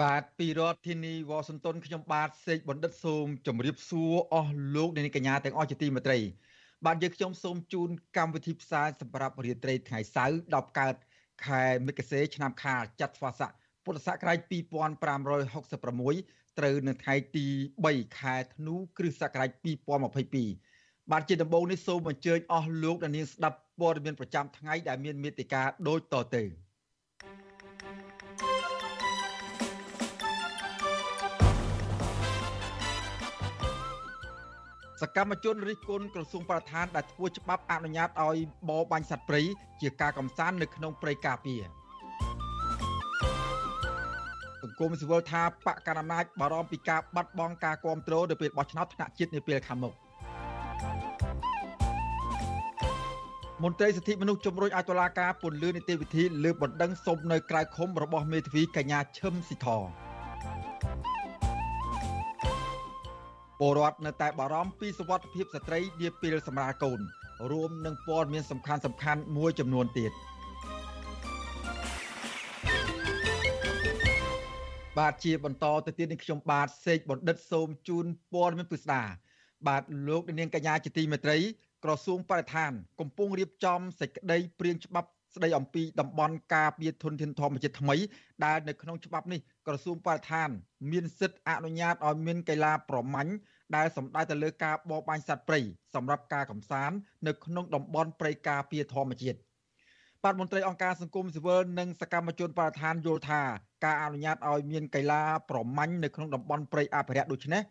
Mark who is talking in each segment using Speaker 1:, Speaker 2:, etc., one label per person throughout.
Speaker 1: បាទពីរដ្ឋធានីវ៉ាស៊ីនតោនខ្ញុំបាទសេកបណ្ឌិតសូមជម្រាបសួរអស់លោកអ្នកនាងកញ្ញាទាំងអស់ជាទីមេត្រី បាទយើងខ្ញុំសូមជូនកម្មវិធីផ្សាយសម្រាប់រាត្រីថ្ងៃសៅរ៍10កើតខែមិគសេឆ្នាំខាលចត្វាស័កពុទ្ធសករាជ2566ត្រូវនៅថ្ងៃទី3ខែធ្នូគ្រិស្តសករាជ2022បាទជាដំបូងនេះសូមអញ្ជើញអស់លោកអ្នកនាងស្ដាប់ព័ត៌មានប្រចាំថ្ងៃដែលមានមេតិការដូចតទៅ សកម្មជនរិះគន់ក្រសួងបរិស្ថានដែលធ្វើច្បាប់អនុញ្ញាតឲ្យបរបាញ់សត្វព្រៃជាការកំសាន្តនៅក្នុងព្រៃការពារសង្គមស៊ីវិលថាបកកណ្ដាលអំណាចបារម្ភពីការបាត់បង់ការគ្រប់គ្រងនៅពេលបោះឆ្នោតថ្នាក់ជាតិនាពេលខាងមុខមន្ត្រីសិទ្ធិមនុស្សជំរុញឲ្យតុលាការពន្យានីតិវិធីលើបណ្ដឹងសុំនៅក្រៅឃុំរបស់មេធាវីកញ្ញាឈឹមស៊ីធ ពលរដ្ឋនៅតែបារម្ភពីសុវត្ថិភាពស្ត្រីនាពេលសម្រាលកូន រួមនឹងព័ត៌មានសំខាន់សំខាន់មួយចំនួនទៀតបាទជាបន្តទៅទៀតនេះខ្ញុំបាទសេកបណ្ឌិតសូមជូនព័ត៌មានពិស្ដាបាទលោកនាងកញ្ញាជាទីមេត្រីក្រសួងបរិស្ថាន កំពុងរៀបចំសេចក្តីព្រាងច្បាប់ ស្តីអំពីតំបន់ការពារធនធានធម្មជាតិថ្មីដែលនៅក្នុងច្បាប់នេះក្រសួងបរិស្ថាន មានសិទ្ធិអនុញ្ញាតឲ្យមានកីឡាប្រមាញ់ដែលសំដៅទៅលើការបរបាញ់សត្វព្រៃសម្រាប់ការកំសាន្តនៅក្នុងតំបន់ព្រៃការពារធម្មជាតិបាទមន្ត្រីអង្គការសង្គមស៊ីវិលនិងសកម្មជនបរិស្ថានយល់ថាការអនុញ្ញាតឲ្យមានកីឡាប្រមាញ់នៅក្នុងតំបន់ព្រៃអភិរក្សដូចនេះ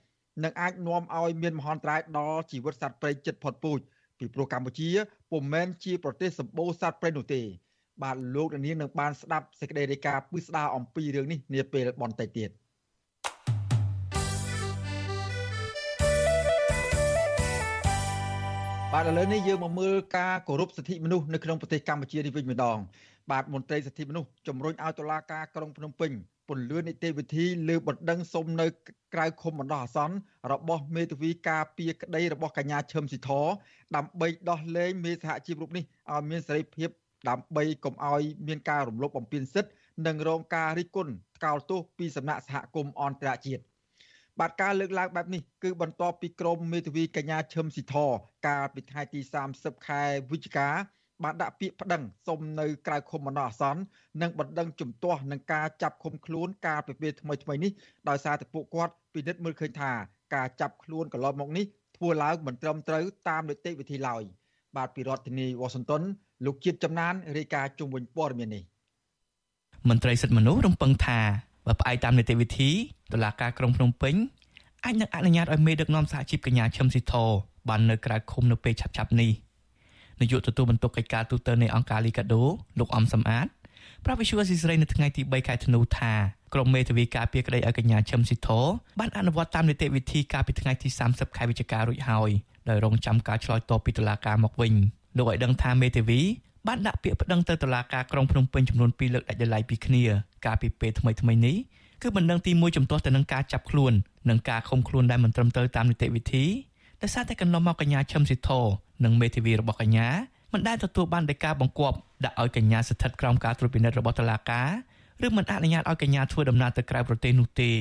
Speaker 1: នឹងអាចនាំឲ្យមានមហន្តរាយដល់ជីវិតសត្វព្រៃជិតផុតពូជ ពីព្រោះកម្ពុជាពុំមែនជាប្រទេសសម្បូរសត្វព្រៃនោះទេ បាទលោកនាងនឹងបានស្ដាប់សេចក្តីរាយការណ៍ពិស្ដារអំពីរឿងនេះនាពេលបន្តិចទៀតបាទឥឡូវនេះយើងមកមើលការគោរពសិទ្ធិមនុស្សនៅក្នុងប្រទេសកម្ពុជានេះវិញម្ដងបាទមន្ត្រីសិទ្ធិមនុស្សជំរុញឲ្យតុលាការក្រុងភ្នំពេញ ពន្លឿននីតិវិធីលើបណ្ដឹងសុំនៅក្រៅឃុំបណ្ដោះអាសន្នរបស់មេធាវីការពារក្តីរបស់កញ្ញាឈឹមស៊ីធដើម្បីដោះលែងមេសហជីពរូបនេះឲ្យមានសេរីភាពដើម្បីកុំឲ្យមានការរំលោភបំពានសិទ្ធិនិងរងការរិះគន់ថ្កោលទោសពីសំណាក់សហគមន៍អន្តរជាតិបាទការលើកឡើងបែបនេះគឺបន្ទាប់ពីក្រមមេធាវីកញ្ញាឈឹមស៊ីធកាលពីថ្ងៃទី30ខែវិច្ឆិកា បានដាក់ពាក្យប្តឹងសុំនៅក្រៅឃុំបណ្ដោះអាសន្ននិងបណ្ដឹងជំទាស់នឹងការចាប់ឃុំខ្លួនការពិពេលថ្មីថ្មីនេះដោយសារតែពួកគាត់ពិនិត្យមើលឃើញថាការចាប់ខ្លួនកន្លងមកនេះធ្វើឡើងមិនត្រឹមត្រូវតាមនីតិវិធីឡើយបាទពីរដ្ឋធានីវ៉ាស៊ីនតោនលោកជាតិចំណានរាយការណ៍ជុំវិញព័ត៌មាននេះ
Speaker 2: មន្ត្រីសិទ្ធិមនុស្សរំពឹងថាបើផ្អែកតាមនីតិវិធីតុលាការក្រុងភ្នំពេញអាចនឹងអនុញ្ញាតឲ្យមេដឹកនាំសហជីពកញ្ញាឈឹមស៊ីធបាននៅក្រៅឃុំនៅពេលឆាប់ៗនេះ នាយកទទួលបន្ទុកកិច្ចការទូតនៃអង្គការលីកាដូលោកអំសំអាតប្រាប់វិសុវស៊ីស្រីនៅថ្ងៃទី3ខែធ្នូថាក្រុមមេធាវីការពារក្តីឲ្យកញ្ញាឈឹមស៊ីធបានអនុវត្តតាមនីតិវិធីកាលពីថ្ងៃទី30ខែវិច្ឆិការួចហើយដោយរងចាំការឆ្លើយតបពីតុលាការមកវិញលោកឲ្យដឹងថាមេធាវីបានដាក់ពាក្យប្តឹងទៅតុលាការក្រុងភ្នំពេញចំនួន2លើកដាច់ដោយឡែកពីគ្នាកាលពីពេលថ្មីៗនេះគឺបណ្ដឹងទី1ជំទាស់ទៅនឹងការចាប់ខ្លួននិងការឃុំខ្លួនដែលមិនត្រឹមត្រូវតាមនីតិវិធី ដោយសារតែកន្លងមកកញ្ញាឈឹមស៊ីធនិងមេធាវីរបស់កញ្ញាមិនដែលទទួលបានដីកាបង្គាប់ដាក់ឲ្យកញ្ញាស្ថិតក្រោមការត្រួតពិនិត្យរបស់តុលាការឬមិនអនុញ្ញាតឲ្យកញ្ញាធ្វើដំណើរទៅក្រៅប្រទេសនោះទេ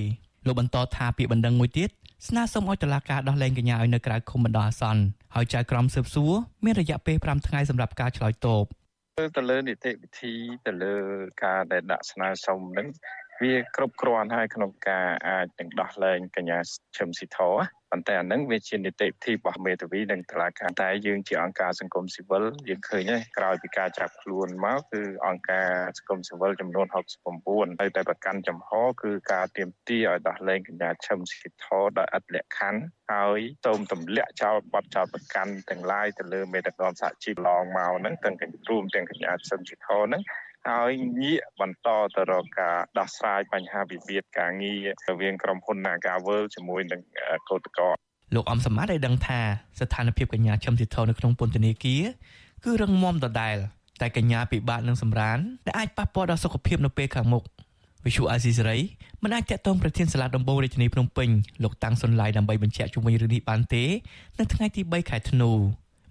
Speaker 2: លោកបន្តថាពាក្យបណ្ដឹងមួយទៀតស្នើសុំឲ្យតុលាការដោះលែងកញ្ញាឲ្យនៅក្រៅឃុំបណ្ដោះអាសន្នហើយចៅក្រមស៊ើបសួរមានរយៈពេល5ថ្ងៃសម្រាប់ការឆ្លើយតប
Speaker 3: ទៅលើនីតិវិធីទៅលើការដែលដាក់ស្នើសុំនឹងវាគ្រប់គ្រាន់ហើយក្នុងការអាចនឹងដោះលែងកញ្ញាឈឹមស៊ីធ ប៉ុន្តែអានឹងវាជានីតិវិធីរបស់មេធាវីនិងតុលាការតែយើងជាអង្គការសង្គមស៊ីវិលយើងឃើញហើយក្រោយពីការចាប់ខ្លួនមកគឺអង្គការសង្គមស៊ីវិលចំនួន69ហើយតែប្រកាន់ចំហគឺការទៀមទាឲ្យដោះលែងកញ្ញាឈឹមស៊ីធដោយអត់លក្ខខណ្ឌហើយសូមទម្លាក់ចោលបទចោលប្រកាន់ទាំងឡាយទៅលើមេដឹកនាំសហជីពឡងមកហ្នឹងទាំងរួមទាំងកញ្ញាឈឹមស៊ីធហ្នឹង ហើយងាកបន្តទៅរកការដោះស្រាយបញ្ហាវិវាទការងាររវាងក្រុមហ៊ុន Nagavel ជាមួយនឹងកោតក្រ
Speaker 2: លោកអំសមត្ថឲ្យដឹងថាស្ថានភាពកញ្ញាឈឹមស៊ីធនៅក្នុងពន្ធនាគារគឺរឹងមាំដដែលតែកញ្ញាពិបាកនឹងសម្រានដែលអាចប៉ះពាល់ដល់សុខភាពនៅពេលខាងមុខវិសុអាស៊ីសេរីមិនអាចតាក់ទងប្រធានសាលាដំបងរាជធានីភ្នំពេញលោកតាំងសុនឡាយដើម្បីបញ្ជាក់ជុំវិញរឿងនេះបានទេ នៅថ្ងៃទី3ខែធ្នូ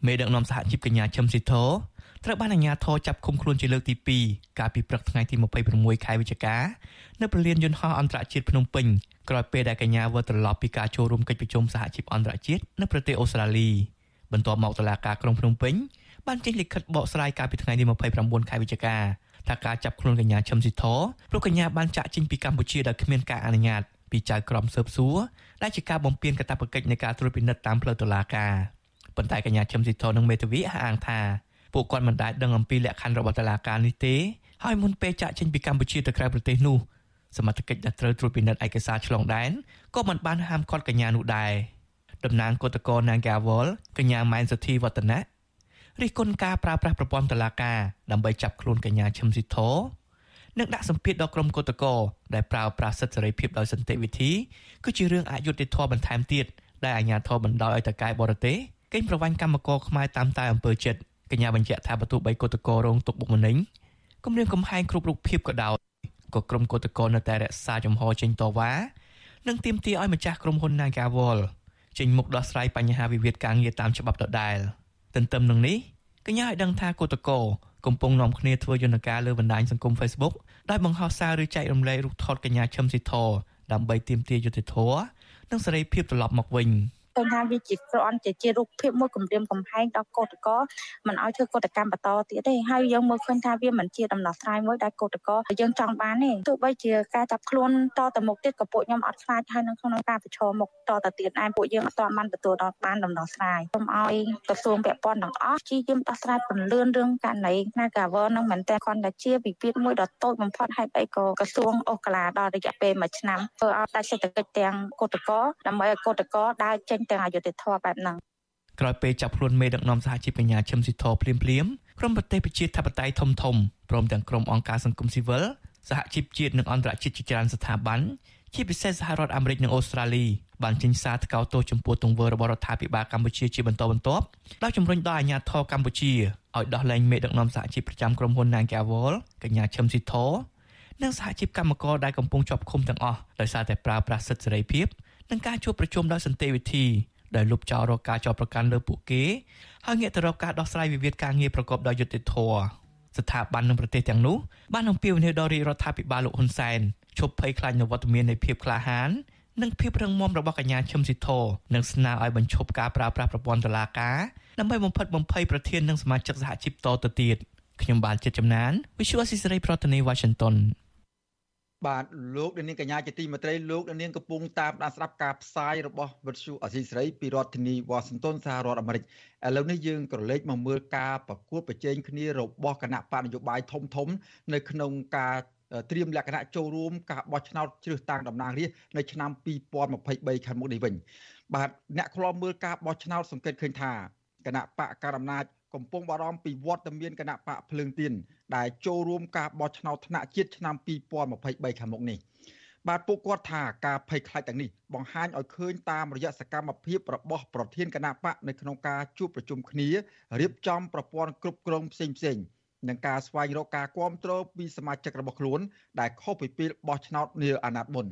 Speaker 2: មេដឹកនាំសហជីពកញ្ញាឈឹមស៊ីធ ត្រូវបានអាជ្ញាធរចាប់ឃុំខ្លួនជាលើកទី2កាលពីព្រឹកថ្ងៃទី26ខែវិច្ឆិកានៅព្រលានយន្តហោះអន្តរជាតិភ្នំពេញក្រោយពេលដែលកញ្ញាវិលត្រឡប់ពីការចូលរួមកិច្ចប្រជុំសហជីពអន្តរជាតិនៅប្រទេសអូស្ត្រាលីបន្ទាប់មកតុលាការក្រុងភ្នំពេញបានចេញលិខិតបកស្រាយកាលពីថ្ងៃទី29ខែវិច្ឆិកាថាការចាប់ខ្លួនកញ្ញាឈឹមស៊ីធព្រោះកញ្ញាបានចាក់ចេញពីកម្ពុជាដោយគ្មានការអនុញ្ញាតពីចៅក្រមស៊ើបសួរដែលជាការបំពានកាតព្វកិច្ចនៃការត្រួតពិនិត្យតាមផ្លូវតុលាការប៉ុន្តែកញ្ញាឈឹមស៊ីធនិងមេធាវីអះអាងថា ពួកគាត់មិនដែលដឹងអំពីលក្ខខណ្ឌរបស់តុលាការនេះទេហើយមុនពេលចាក់ចេញពីកម្ពុជាទៅក្រៅប្រទេសនោះសមត្ថកិច្ចដែលត្រូវត្រួតពិនិត្យឯកសារឆ្លងដែនក៏មិនបានហាមឃាត់កញ្ញានោះដែរតំណាងគឧតកោ Nagawal កញ្ញាម៉ែនសុធីវឌ្ឍនៈរិះគន់ការប្រើប្រាស់ប្រព័ន្ធតុលាការដើម្បីចាប់ខ្លួនកញ្ញាឈឹមស៊ីធនិងដាក់សម្ពាធដល់ក្រុមគឧតកោដែលប្រើប្រាស់សិទ្ធិសេរីភាពដោយសន្តិវិធីគឺជារឿងអយុត្តិធម៌បន្ថែមទៀតដែលអាជ្ញាធរបណ្ដោយឲ្យតកែបរទេសកេងប្រវ័ញ្ចកម្មករខ្មែរតាមតែអំពើចិត្ត កញ្ញាបញ្ជាក់ថាបើទោះបីគឧតកោរងទុកបុកម្នេញគម្រាមកំហែងគ្រប់រូបភាពក៏ដោយក៏ក្រុមគឧតកោនៅតែរក្សាជំហរចេញតវ៉ានិងទាមទារឲ្យម្ចាស់ក្រុមហ៊ុន Nagawal ចេញមុខដោះស្រាយបញ្ហាវិវាទការងារតាមច្បាប់ដដែលទន្ទឹមនឹងនេះកញ្ញាឲ្យដឹងថាគឧតកោកំពុងនាំគ្នាធ្វើយន្តការលើបណ្ដាញសង្គម Facebook ដោយបង្ហោះសារឬចែករំលែករូបថតកញ្ញាឈឹមស៊ីធដើម្បីទាមទារយុត្តិធម៌និងសេរីភាពត្រឡប់មកវិញ។
Speaker 4: ឃើញថាវាជាគ្រាន់តែជារូបភាពមួយគម្រាមកំហែងដល់កោតកោមិនឲ្យធ្វើកោតកម្មបន្តទៀតទេហើយយើងមើលឃើញថាវាមិនជាដំណោះស្រាយមួយដែលកោតកោយើងចង់បានទេទោះបីជាការចាប់ខ្លួនតទៅមុខទៀតក៏ពួកខ្ញុំអត់ខ្លាចហើយនៅក្នុងការប្រឈមមុខតទៅទៀតឯងពួកយើងអត់ទាន់បានទទួលដល់បានដំណោះស្រាយសូមឲ្យក្រសួងពាក់ព័ន្ធទាំងអស់ជាយាមដោះស្រាយពន្លឿនរឿងករណី Nagaver នឹងមែនតើគ្រាន់តែជាវិវាទមួយដ៏តូចបំផុតហើយអីក៏ក្រសួងអូស្ត្រាដល់រយៈពេល1ឆ្នាំធ្វើឲ្យតែសេដ្ឋកិច្ចទាំងកោតកោដើម្បីឲ្យកោតកោដើរចេញទាំងអយុធធម៌បែបហ្នឹង
Speaker 2: ក្រោយពេលចាប់ខ្លួនមេដឹកនាំសហជីពបញ្ញាឈឹមស៊ីធភ្លាមភ្លាមក្រុមប្រទេសប្រជាធិបតេយ្យធំធំព្រមទាំងក្រុមអង្គការសង្គមស៊ីវិលសហជីពជាតិនិងអន្តរជាតិជាច្រើនស្ថាប័នជាពិសេសសហរដ្ឋអាមេរិកនិងអូស្ត្រាលីបានចេញសារថ្កោលទោសចំពោះទង្វើរបស់រដ្ឋាភិបាលកម្ពុជាជាបន្តបន្ទាប់ដោយជំរុញដល់អាជ្ញាធរកម្ពុជាឲ្យដោះលែងមេដឹកនាំសហជីពប្រចាំក្រុមហ៊ុន Nagawal កញ្ញាឈឹមស៊ីធនិងសហជីពកម្មករដែលកំពុងជាប់ឃុំទាំងអស់ដោយសារតែប្រើប្រាស់សិទ្ធិសេរីភាព និងការជួបប្រជុំដោយសន្តិវិធីដែលលុបចោលរកការចោទប្រកាន់លើពួកគេហើយងាកទៅរកការដោះស្រាយវិវាទការងារប្រកបដោយយុត្តិធម៌ស្ថាប័ននិងប្រទេសទាំងនោះបានអំពាវនាវដល់រាជរដ្ឋាភិបាលលោកហ៊ុនសែនឈប់ភ័យខ្លាចនូវវត្តមាននៃភាពក្លាហាននិងភាពរឹងមាំរបស់កញ្ញាឈឹមស៊ីធនិងស្នើឲ្យបញ្ឈប់ការប្រើប្រាស់ប្រព័ន្ធតុលាការដើម្បីបំផិតបំភ័យប្រធាននិងសមាជិកសហជីពតទៅទៀតខ្ញុំបានចិត្តចំណាន Visual Assisray ប្រធានាទី Washington
Speaker 1: បាទលោកនាងកញ្ញាជាទីមេត្រីលោកនាងកំពុងតាមដានស្ដាប់ការផ្សាយរបស់វិទ្យុអសីសេរីពីរដ្ឋធានីវ៉ាស៊ីនតោនសហរដ្ឋអាមេរិកឥឡូវនេះយើងក៏លេចមកមើលការប្រកួតប្រជែងគ្នារបស់គណៈបកនយោបាយធំធំ នៅក្នុងការត្រៀមលក្ខណៈចូលរួមការបោះឆ្នោតជ្រើសតាំងតំណាងរាស្ត្រនៅឆ្នាំ2023ខាងមុខនេះវិញបាទអ្នកខ្លាំមើលការបោះឆ្នោតសង្កេតឃើញថាគណៈបកកណ្ដាលអំណាចកំពុងបារម្ភពីវត្តមានគណៈបកភ្លើងទៀន ដែលចូលរួមការបោះឆ្នោតថ្នាក់ជាតិឆ្នាំ2023ខាងមុខនេះបាទពួកគាត់ថាការភ័យខ្លាចទាំងនេះបង្ហាញឲ្យឃើញតាមរយៈសកម្មភាពរបស់ប្រធានគណៈបកនៅក្នុងការជួបប្រជុំគ្នារៀបចំប្រព័ន្ធគ្រប់គ្រងផ្សេងផ្សេងនឹងការស្វែងរកការគ្រប់គ្រងពីសមាជិករបស់ខ្លួន ដែលខុសពីពេលបោះឆ្នោតនាអាណត្តិមុន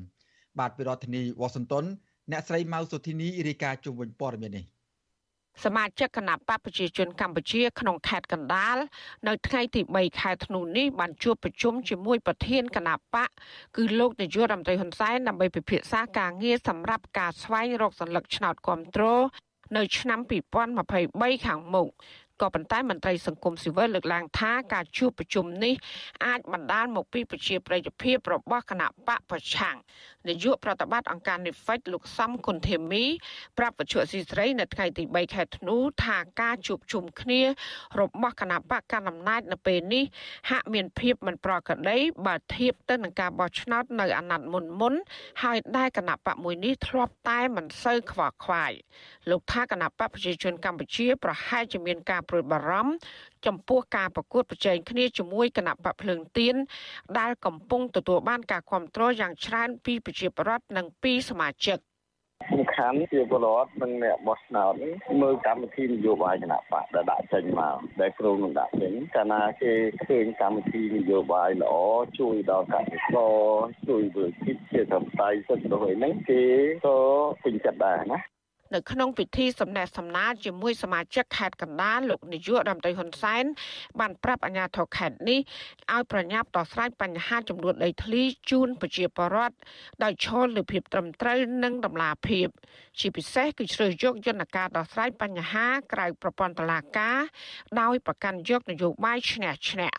Speaker 1: បាទពីរដ្ឋធានីវ៉ាស៊ីនតោនអ្នកស្រីម៉ៅសុធីនីរាយការណ៍ជុំវិញព័ត៌មាននេះ
Speaker 5: សមាជិកគណៈបកប្រជាជនកម្ពុជាក្នុងខេត្តកណ្ដាលនៅថ្ងៃទី3ខែធ្នូនេះបានជួបប្រជុំជាមួយប្រធានគណៈបកគឺលោកនាយករដ្ឋមន្ត្រីហ៊ុនសែនដើម្បីពិភាក្សាការងារសម្រាប់ការស្វែងរកសញ្ញាឆ្នោតគ្រប់គ្រងនៅឆ្នាំ2023ខាងមុខ ក៏ប៉ុន្តែមន្ត្រីសង្គមស៊ីវិលលើកឡើងថាការជួបប្រជុំនេះអាចបណ្ដាលមកពីប្រជាប្រិយភាពរបស់គណៈបកប្រឆាំងនាយកប្រតិបត្តិអង្គការ Nefect លោកសំគុណធីមី ប្រាប់វិទ្យុស៊ីស្រីនៅថ្ងៃទី3ខែធ្នូថាការជួបជុំគ្នារបស់គណៈបកកណ្ដាលអំណាចនៅពេលនេះហាក់មានភាពមិនប្រក្រតីបើធៀបទៅនឹងការបោះឆ្នោតនៅអាណត្តិមុនមុនហើយដែលគណៈបកមួយនេះធ្លាប់តែមិនសូវខ្វល់ខ្វាយលោកថាគណៈបកប្រជាជនកម្ពុជាប្រហែលជាមានការព្រួយបារម្ភចំពោះការប្រកួតប្រជែងគ្នាជាមួយគណៈបកភ្លើងទៀនដែលកំពុងទទួលបានការគ្រប់គ្រងយ៉ាងច្រើនពីប្រជាពលរដ្ឋនិងពីសមាជិក
Speaker 6: សំខាន់ជាពលរដ្ឋនិងអ្នកបោះឆ្នោតមើលកម្មវិធីនយោបាយគណៈបកដែលដាក់ចេញមកដែលគ្រូនឹងដាក់ចេញកាលណាគេឃើញកម្មវិធីនយោបាយល្អជួយដល់កសិករជួយវិជាជាធម្មតាសិទ្ធិរបស់ហ្នឹងគេក៏ពេញចិត្តដែរណា
Speaker 5: នៅក្នុងពិធីសម្ដែងសម្ដារជាមួយសមាជិកខេត្តកណ្ដាលលោកនាយករដ្ឋមន្ត្រីហ៊ុនសែនបានប្រាប់អាជ្ញាធរខេត្តនេះឲ្យប្រញាប់ដោះស្រាយបញ្ហាចំនួនដីធ្លីជូនប្រជាពលរដ្ឋដោយឈលលើភាពត្រឹមត្រូវនិងតម្លាភាពជាពិសេសគឺជ្រើសយកយន្តការដោះស្រាយបញ្ហាក្រៅប្រព័ន្ធតុលាការដោយប្រកាន់យកនយោបាយឈ្នះឈ្នះ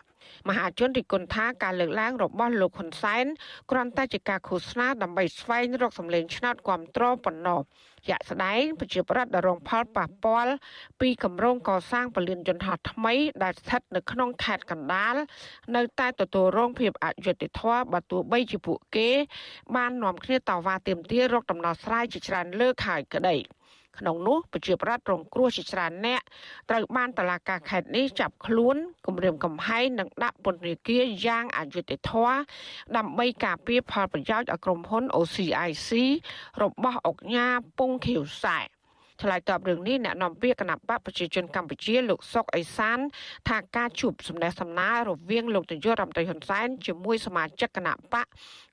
Speaker 5: មហាជនរិះគន់ថាការលើកឡើងរបស់លោកហ៊ុនសែនគ្រាន់តែជាការឃោសនាដើម្បីស្វែងរកសម្លេងឆ្នោតគ្រប់គ្រងប៉ុណ្ណោះជាក់ស្ដែងប្រជាប្រដ្ឋដែលរងផលប៉ះពាល់ពីគម្រោងកសាងពលានយន្តហោះថ្មីដែលស្ថិតនៅក្នុងខេត្តកណ្ដាលនៅតែទទួលរងភាពអយុត្តិធម៌បើទោះបីជាពួកគេ បាននាំគ្នាតវ៉ាទាមទាររកដំណោះស្រាយជាច្រើនលើកហើយក្តី។ ក្នុងនោះប្រជាប្រដ្ឋរងគ្រោះជាច្រើនអ្នកត្រូវបានតឡាការខេត្តនេះចាប់ខ្លួនគម្រាមកំហែងនិងដាក់ពន្ធនាគារយ៉ាងអយុត្តិធម៌ដើម្បីការពារផលប្រយោជន៍ឲ្យក្រុមហ៊ុន OCIC របស់អង្គការពងខៀវសែ ឆ្លើយតបរឿងនេះអ្នកនាំពាក្យគណៈបកប្រជាជនកម្ពុជាលោកសុកអេសាន ថាការជួបសំណេះសំណាលរវាងលោកនាយករដ្ឋមន្ត្រីហ៊ុនសែនជាមួយសមាជិកគណៈបក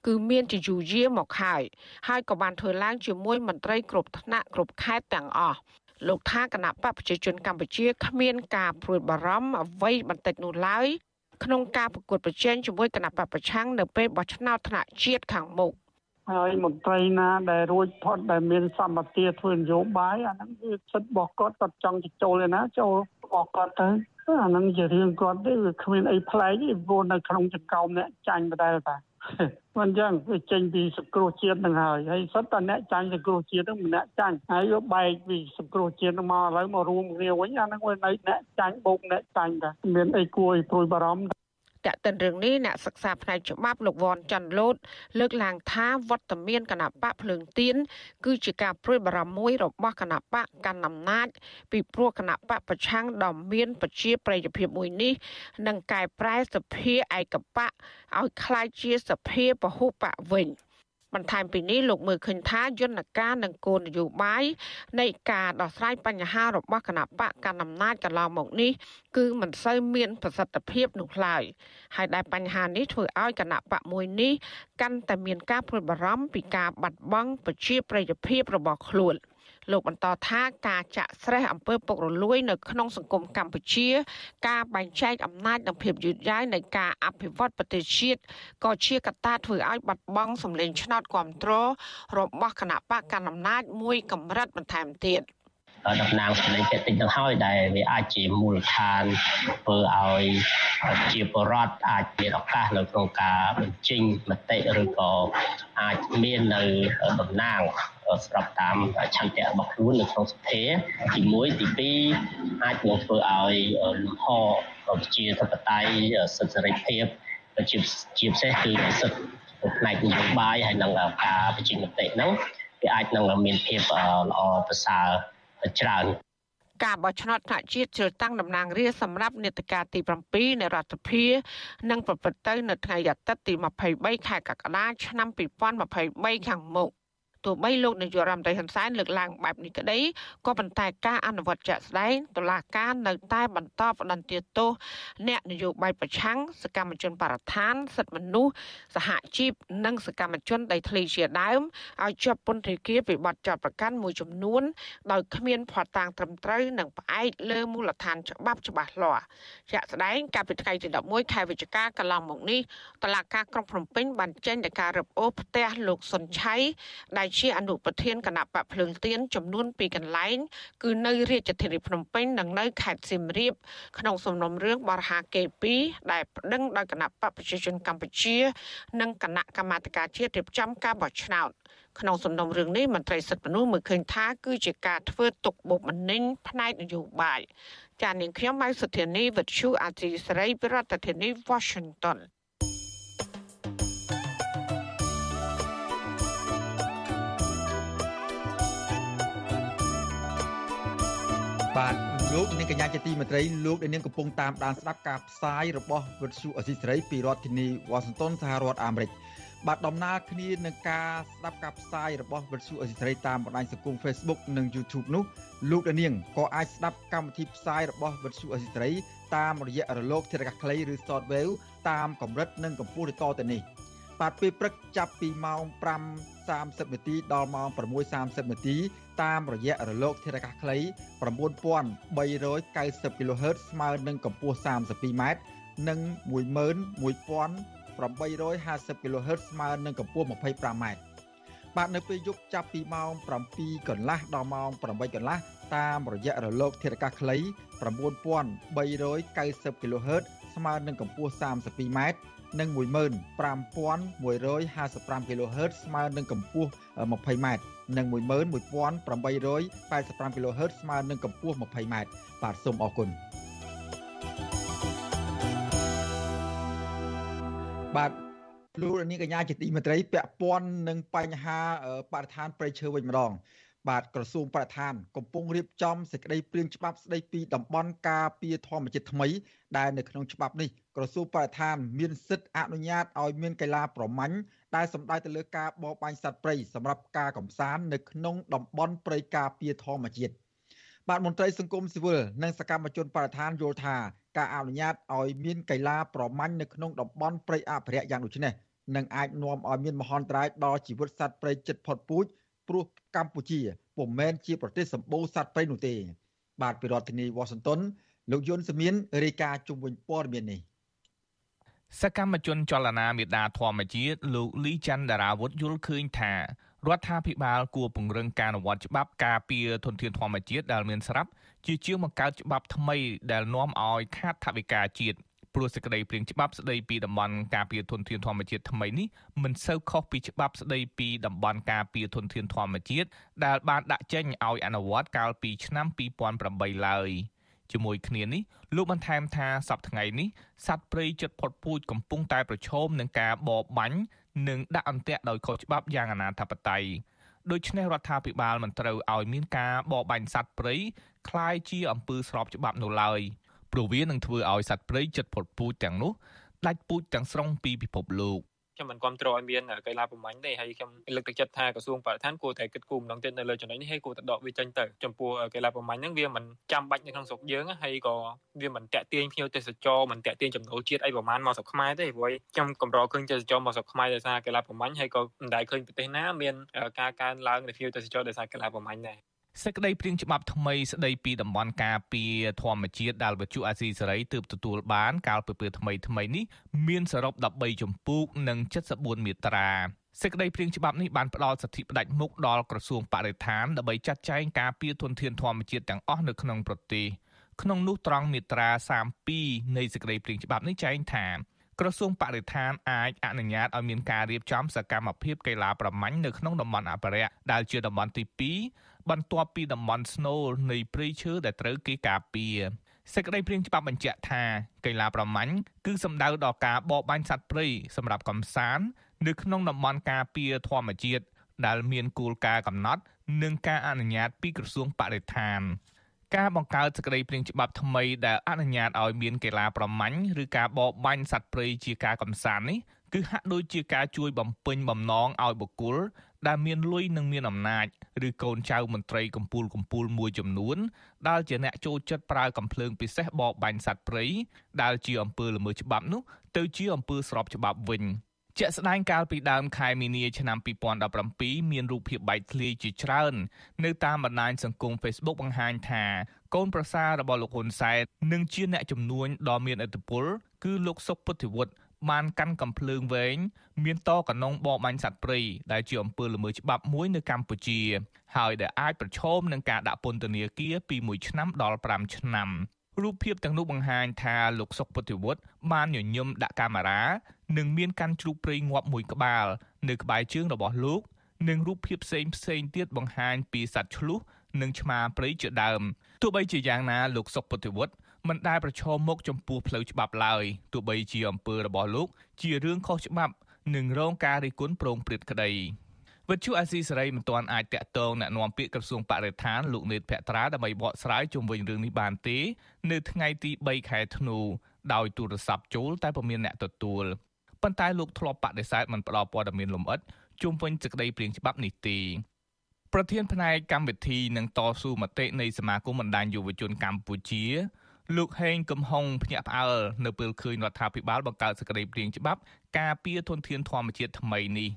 Speaker 5: គឺមានជាយូរយារមកហើយហើយក៏បានធ្វើឡើងជាមួយមន្ត្រីគ្រប់ថ្នាក់គ្រប់ខេត្តទាំងអស់លោកថាគណៈបកប្រជាជនកម្ពុជាគ្មានការព្រួយបារម្ភអ្វីបន្តិចនោះឡើយក្នុងការប្រកួតប្រជែងជាមួយគណៈបកប្រឆាំងនៅពេលបោះឆ្នោតថ្នាក់ជាតិខាងមុខ
Speaker 7: ហើយមន្ត្រីណាដែលរួចផុតដែលមានសម្បត្តិធ្វើនយោបាយអាហ្នឹងគឺសិទ្ធិរបស់គាត់គាត់ចង់ចូលឯណាចូលរបស់គាត់ទៅអាហ្នឹងជារឿងគាត់ទេវាគ្មានអីប្លែកទេព្រោះនៅក្នុងចង្កោមអ្នកចាញ់បដែលតាមិនចឹងវាចេញពីសង្គ្រោះជាតិនឹងហើយហើយសិតតអ្នកចាញ់សង្គ្រោះជាតិនឹងម្នាក់ចាញ់ហើយវាបែកពីសង្គ្រោះជាតិនឹងមកឥឡូវមករួមគ្នាវិញអាហ្នឹងវានៅអ្នកចាញ់បូកអ្នកចាញ់តាមានអីគួរឲ្យព្រួយបារម្ភ
Speaker 5: តកតិនរឿងនេះអ្នកសិក្សាផ្នែកច្បាប់លោកវ៉ាន់ច័ន្ទលូតលើកឡើងថាវត្តមានគណៈបកភ្លើងទៀនគឺជាការព្រួយបារម្ភមួយរបស់គណៈបកកាន់អំណាចពីព្រោះគណៈបកប្រឆាំងដ៏មានប្រជាប្រិយភាពមួយនេះនឹងកែប្រែសភាឯកបកឲ្យคล้ายជាសភាពហុបកវិញ។ បន្ថែមពីនេះលោកមើលឃើញថាយន្តការនិងគោលនយោបាយនៃការដោះស្រាយបញ្ហារបស់គណៈបកកណ្ដាលអំណាចកន្លងមកនេះគឺមិនសូវមានប្រសិទ្ធភាពនោះឡើយហើយដែលបញ្ហានេះធ្វើឲ្យគណៈបកមួយនេះកាន់តែមានការព្រួយបារម្ភពីការបាត់បង់ប្រជាប្រិយភាពរបស់ខ្លួន។ លោកបន្តថាការចាក់ស្រេះអំពើពុករលួយនៅក្នុងសង្គមកម្ពុជា ការបែងចែកអំណាចនិងភាពយឺតយ៉ាវនៃការអភិវឌ្ឍប្រទេសជាតិក៏ជាកត្តាធ្វើឲ្យបាត់បង់សម្លេងឆ្នោតគ្រប់គ្រងរបស់គណៈបកកណ្ដាលអំណាចមួយកម្រិតបន្ថែមទៀត។
Speaker 8: តំណាងសម្លេងតិចទៅហើយដែលវាអាចជាមូលដ្ឋានធ្វើឲ្យជាបរដ្ឋអាចមានឱកាសនៅក្នុងការបញ្ចេញមតិឬក៏អាចមាននៅតំណាង ស្របតាមឆន្ទៈរបស់ខ្លួននៅក្នុងសភាទី1ទី2អាចនឹងធ្វើឲ្យលំហប្រជាធិបតេយ្យសិទ្ធិសេរីភាពជាជាពិសេសគឺសិទ្ធិផ្នែកនយោបាយហើយនឹងការបញ្ចេញមតិហ្នឹងវាអាចនឹងមានភាពល្អប្រសើរច្រើន
Speaker 5: ការបោះឆ្នោតថ្នាក់ជាតិជ្រើសតាំងតំណាងរាស្ត្រសម្រាប់នេតការទី7នៃរដ្ឋសភានឹងប្រព្រឹត្តទៅនៅថ្ងៃអាទិត្យទី23ខែកក្កដាឆ្នាំ2023ខាងមុខ ទោះបីលោកនាយករដ្ឋមន្ត្រីហ៊ុនសែនលើកឡើងបែបនេះក្តីក៏ប៉ុន្តែការអនុវត្តជាក់ស្ដែងតុលាការនៅតែបន្តផ្តន្ទាទោសអ្នកនយោបាយប្រឆាំងសកម្មជនបរិស្ថានសិទ្ធិមនុស្សសហជីពនិងសកម្មជនដីធ្លីជាដើមឲ្យជាប់ពន្ធនាគារពីបទចោទប្រកាន់មួយចំនួន ដោយគ្មានភស្តុតាងត្រឹមត្រូវនិងផ្អែកលើមូលដ្ឋានច្បាប់ច្បាស់លាស់ជាក់ស្ដែងកាលពីថ្ងៃទី11ខែវិច្ឆិកាកន្លងមកនេះតុលាការក្រុងភ្នំពេញបានចេញដីការរឹបអូសផ្ទះលោកសុនឆៃដែលជាអនុប្រធានគណៈបកភ្លើងទៀនចំនួន2កន្លែង គឺនៅរាជធានីភ្នំពេញនិងនៅខេត្តសៀមរាបក្នុងសំណុំរឿងបរិហាកេ2ដែលប្តឹងដោយគណៈបកប្រជាជនកម្ពុជា និងគណៈកម្មាធិការជាតិរៀបចំការបោះឆ្នោតក្នុងសំណុំរឿងនេះមន្ត្រីសិទ្ធិមនុស្សមើលឃើញថាគឺជាការធ្វើទុកបុកម្នេញផ្នែកនយោបាយចាននាងខ្ញុំម៉ៅសុធានីវិទ្យុអាស៊ីសេរីប្រធានាធិបតី Washington
Speaker 1: បាទលោកលោកនាងកញ្ញាជាទីមេត្រីលោកនាងកំពុងតាមដានស្ដាប់ការផ្សាយរបស់វិទ្យុអស៊ីសេរីពីរដ្ឋធានីវ៉ាស៊ីនតោនសហរដ្ឋអាមេរិកបាទដំណើរគ្នានឹងការស្ដាប់ការផ្សាយរបស់វិទ្យុអស៊ីសេរីតាមបណ្ដាញសង្គម Facebook និង YouTube នោះលោកនាងក៏អាចស្ដាប់កម្មវិធីផ្សាយរបស់វិទ្យុអស៊ីសេរីតាមរយៈរលកធាតុអាកាសខ្លីឬ Shortwave តាមកម្រិតនិងកម្ពស់ទៅទៅនេះ បាទពេលព្រឹកចាប់ពីម៉ោង5:30នាទីដល់ម៉ោង6:30នាទីតាមរយៈរលកធាតុអាកាសខ្លី9390 kHz ស្មើនឹងកម្ពស់ 32m និង11850 kHz ស្មើនឹងកម្ពស់ 25m បាទនៅពេលយប់ចាប់ពីម៉ោង7កន្លះដល់ម៉ោង8កន្លះតាមរយៈរលកធាតុអាកាសខ្លី9390 kHz ស្មើនឹងកម្ពស់ 32m និង15155 kHz ស្មើនឹងកម្ពស់ 20m និង11885 kHz ស្មើនឹងកម្ពស់ 20m បាទសូមអរគុណបាទលោកនាងកញ្ញាជាទីមេត្រីពាក់ព័ន្ធនឹងបញ្ហាបរិស្ថានព្រៃឈើវិញម្ដង បាទក្រសួងបរិស្ថានកំពុងរៀបចំសេចក្តីព្រាងច្បាប់ស្តីពីតំបន់ការពារធម្មជាតិថ្មីដែលនៅក្នុងច្បាប់នេះក្រសួងបរិស្ថានមានសិទ្ធិអនុញ្ញាតឲ្យមានកីឡាប្រមាញ់ដែលសំដៅទៅលើការបរបាញ់សត្វព្រៃសម្រាប់ការកំសាន្តនៅក្នុងតំបន់ព្រៃការពារធម្មជាតិបាទមន្ត្រីសង្គមស៊ីវិលនិងសកម្មជនបរិស្ថានយល់ថាការអនុញ្ញាតឲ្យមានកីឡាប្រមាញ់នៅក្នុងតំបន់ព្រៃអភិរក្សយ៉ាងដូចនេះនឹងអាចនាំឲ្យមានមហន្តរាយដល់ជីវិតសត្វព្រៃជិតផុតពូជ ព្រោះកម្ពុជាពុំមែនជាប្រទេសសម្បូរសត្វព្រៃនោះទេ បាទពីរដ្ឋធានីវ៉ាស៊ីនតោនលោកយុនសមៀនរាយការណ៍ជុំវិញព័ត៌មាននេះ
Speaker 9: សកម្មជនចលនាមេដាធម្មជាតិលោកលីច័ន្ទដារាវុធយល់ឃើញថារដ្ឋាភិបាលគួរពង្រឹងការអនុវត្តច្បាប់ការពារធនធានធម្មជាតិដែលមានស្រាប់ជាជាងបង្កើតច្បាប់ថ្មីដែលនាំឲ្យខាតថវិកាជាតិ ព្រោះសេចក្តីព្រាងច្បាប់ស្តីពីតំបន់ការពារធនធានធម្មជាតិថ្មីនេះមិនសូវខុសពីច្បាប់ស្តីពីតំបន់ការពារធនធានធម្មជាតិដែលបានដាក់ចេញឲ្យអនុវត្តកាលពីឆ្នាំ2008ឡើយជាមួយគ្នានេះលោកបន្ថែមថាសប្តាហ៍ថ្ងៃនេះសត្វព្រៃជិតផុតពូជកំពុងតែប្រឈមនឹងការបរបាញ់និងដាក់អន្ទាក់ដោយខុសច្បាប់យ៉ាងអនាធបត័យដូច្នេះរដ្ឋាភិបាលមិនត្រូវឲ្យមានការបរបាញ់សត្វព្រៃคล้ายជាអំពើស្របច្បាប់នោះឡើយ ព្រោះវានឹងធ្វើឲ្យសត្វព្រៃជិតផុតពូជទាំងនោះដាច់ពូជទាំងស្រុងពីពិភពលោក
Speaker 10: ខ្ញុំមិនគ្រប់គ្រងឲ្យមានកីឡាប្រមាញ់ទេហើយខ្ញុំលើកទឹកចិត្តថាក្រសួងបរិស្ថានគួរតែគិតគូរម្ដងទៀតនៅលើចំណុចនេះហើយគួរតែដកវាចេញទៅចំពោះកីឡាប្រមាញ់ហ្នឹងវាមិនចាំបាច់នៅក្នុងស្រុកយើងហើយក៏វាមិនតាក់ទាញភ្ញៀវទេសចរមិនតាក់ទាញចំណូលជាតិអីប្រហែលមកស្រុកខ្មែរទេព្រោះខ្ញុំកម្រឃើញទេសចរមកស្រុកខ្មែរដោយសារកីឡាប្រមាញ់ហើយក៏មិនដែលឃើញប្រទេសណាមានការកើនឡើងនៃភ្ញៀវទេសចរដោយសារកីឡាប្រមាញ់ដែរ
Speaker 9: សេចក្តីព្រាងច្បាប់ថ្មីស្តីពីតំបន់ការពារធម្មជាតិដែលវិទ្យុអាស៊ីសេរីទើបទទួលបានកាលពីពេលថ្មីថ្មីនេះមានសរុប13ជំពូកនិង74មាត្រាសេចក្តីព្រាងច្បាប់នេះបានផ្ដល់សិទ្ធិផ្ដាច់មុខដល់ក្រសួងបរិស្ថានដើម្បីចាត់ចែងការពារធនធានធម្មជាតិទាំងអស់នៅក្នុងប្រទេសក្នុងនោះត្រង់មាត្រា32នៃសេចក្តីព្រាងច្បាប់នេះចែងថាក្រសួងបរិស្ថានអាចអនុញ្ញាតឲ្យមានការរៀបចំសកម្មភាពកីឡាប្រមាញ់នៅក្នុងតំបន់អភិរក្សដែលជាតំបន់ទី2 បន្ទាប់ពីតំបន់ស្នូលនៃព្រៃឈើដែលត្រូវគេការពារសេចក្តីព្រាងច្បាប់បញ្ជាក់ថាកីឡាប្រមាញ់គឺសំដៅដល់ការបរបាញ់សត្វព្រៃសម្រាប់កំសាន្តនៅក្នុងតំបន់ការពារធម្មជាតិដែលមានគោលការណ៍កំណត់ និងការអនុញ្ញាតពីក្រសួងបរិស្ថានការបង្កើតសេចក្តីព្រាងច្បាប់ថ្មីដែលអនុញ្ញាតឲ្យមានកីឡាប្រមាញ់ឬការបរបាញ់សត្វព្រៃជាការកំសាន្តនេះគឺហាក់ដូចជាការជួយបំពេញបំណងឲ្យបុគ្គល ដែលមានលុយនិងមានអំណាចឬកូនចៅមន្ត្រីកម្ពូលកម្ពូលមួយចំនួនដែលជាអ្នកចូលចិត្តប្រើកំភ្លើងពិសេសបរបាញ់សត្វព្រៃដែលជាអំពើល្មើសច្បាប់នោះទៅជាអំពើស្របច្បាប់វិញ។ជាក់ស្ដែងកាលពីដើមខែមីនាឆ្នាំ2017មានរូបភាពបែកធ្លាយជាច្រើន នៅតាមបណ្ដាញសង្គម Facebook បង្ហាញថាកូនប្រសាររបស់លោកហ៊ុនសែននិងជាអ្នកជំនួញដ៏មានឥទ្ធិពលគឺលោកសុកពុទ្ធិវុឌ្ឍ បានកាន់កំភ្លើងវែងមានតកណុងបបាញ់សត្វព្រៃដែលជាអំពើល្មើសច្បាប់មួយនៅកម្ពុជា ហើយដែលអាចប្រឈមនឹងការដាក់ពន្ធនាគារពី1ឆ្នាំដល់5ឆ្នាំរូបភាពទាំងនោះបង្ហាញថាលោកសុកពុទ្ធិវុឌ្ឍបានញញឹមដាក់កាមេរ៉ានិងមានកាន់ជ្រូកព្រៃងាប់មួយក្បាល នៅក្បែរជើងរបស់លោកនិងរូបភាពផ្សេងផ្សេងទៀតបង្ហាញពីសត្វឆ្លុះនិងឆ្មាព្រៃជាដើមទោះបីជាយ៉ាងណាលោកសុកពុទ្ធិវុឌ្ឍ មិនដែលប្រឈមមុខចំពោះផ្លូវច្បាប់ឡើយទោះបីជាអំពើរបស់លោក ជារឿងខុសច្បាប់និងរងការរិះគន់ប្រងព្រឹត្តក្តីវិទ្យុអាស៊ីសេរីមិនទាន់អាចតាក់ទងណែនាំពាក្យក្រសួងបរិស្ថានលោកនេតភក្ត្រាដើម្បីបកស្រាយជុំវិញរឿងនេះបានទេ នៅថ្ងៃទី3ខែធ្នូដោយទូរស័ព្ទចូលតែពុំមានអ្នកទទួលប៉ុន្តែលោកធ្លាប់បដិសេធមិនផ្ដល់ព័ត៌មានលម្អិតជុំវិញសេចក្តីព្រាងច្បាប់នេះទេប្រធានផ្នែកកម្មវិធីនិងតស៊ូមតិនៃសមាគមបណ្ដាញយុវជនកម្ពុជា លោកហេងកំហុងភ្ញាក់ផ្អើលនៅពេលឃើញរដ្ឋាភិបាលបង្កើតសេចក្តីព្រាងច្បាប់ការពារធនធានធម្មជាតិថ្មីនេះ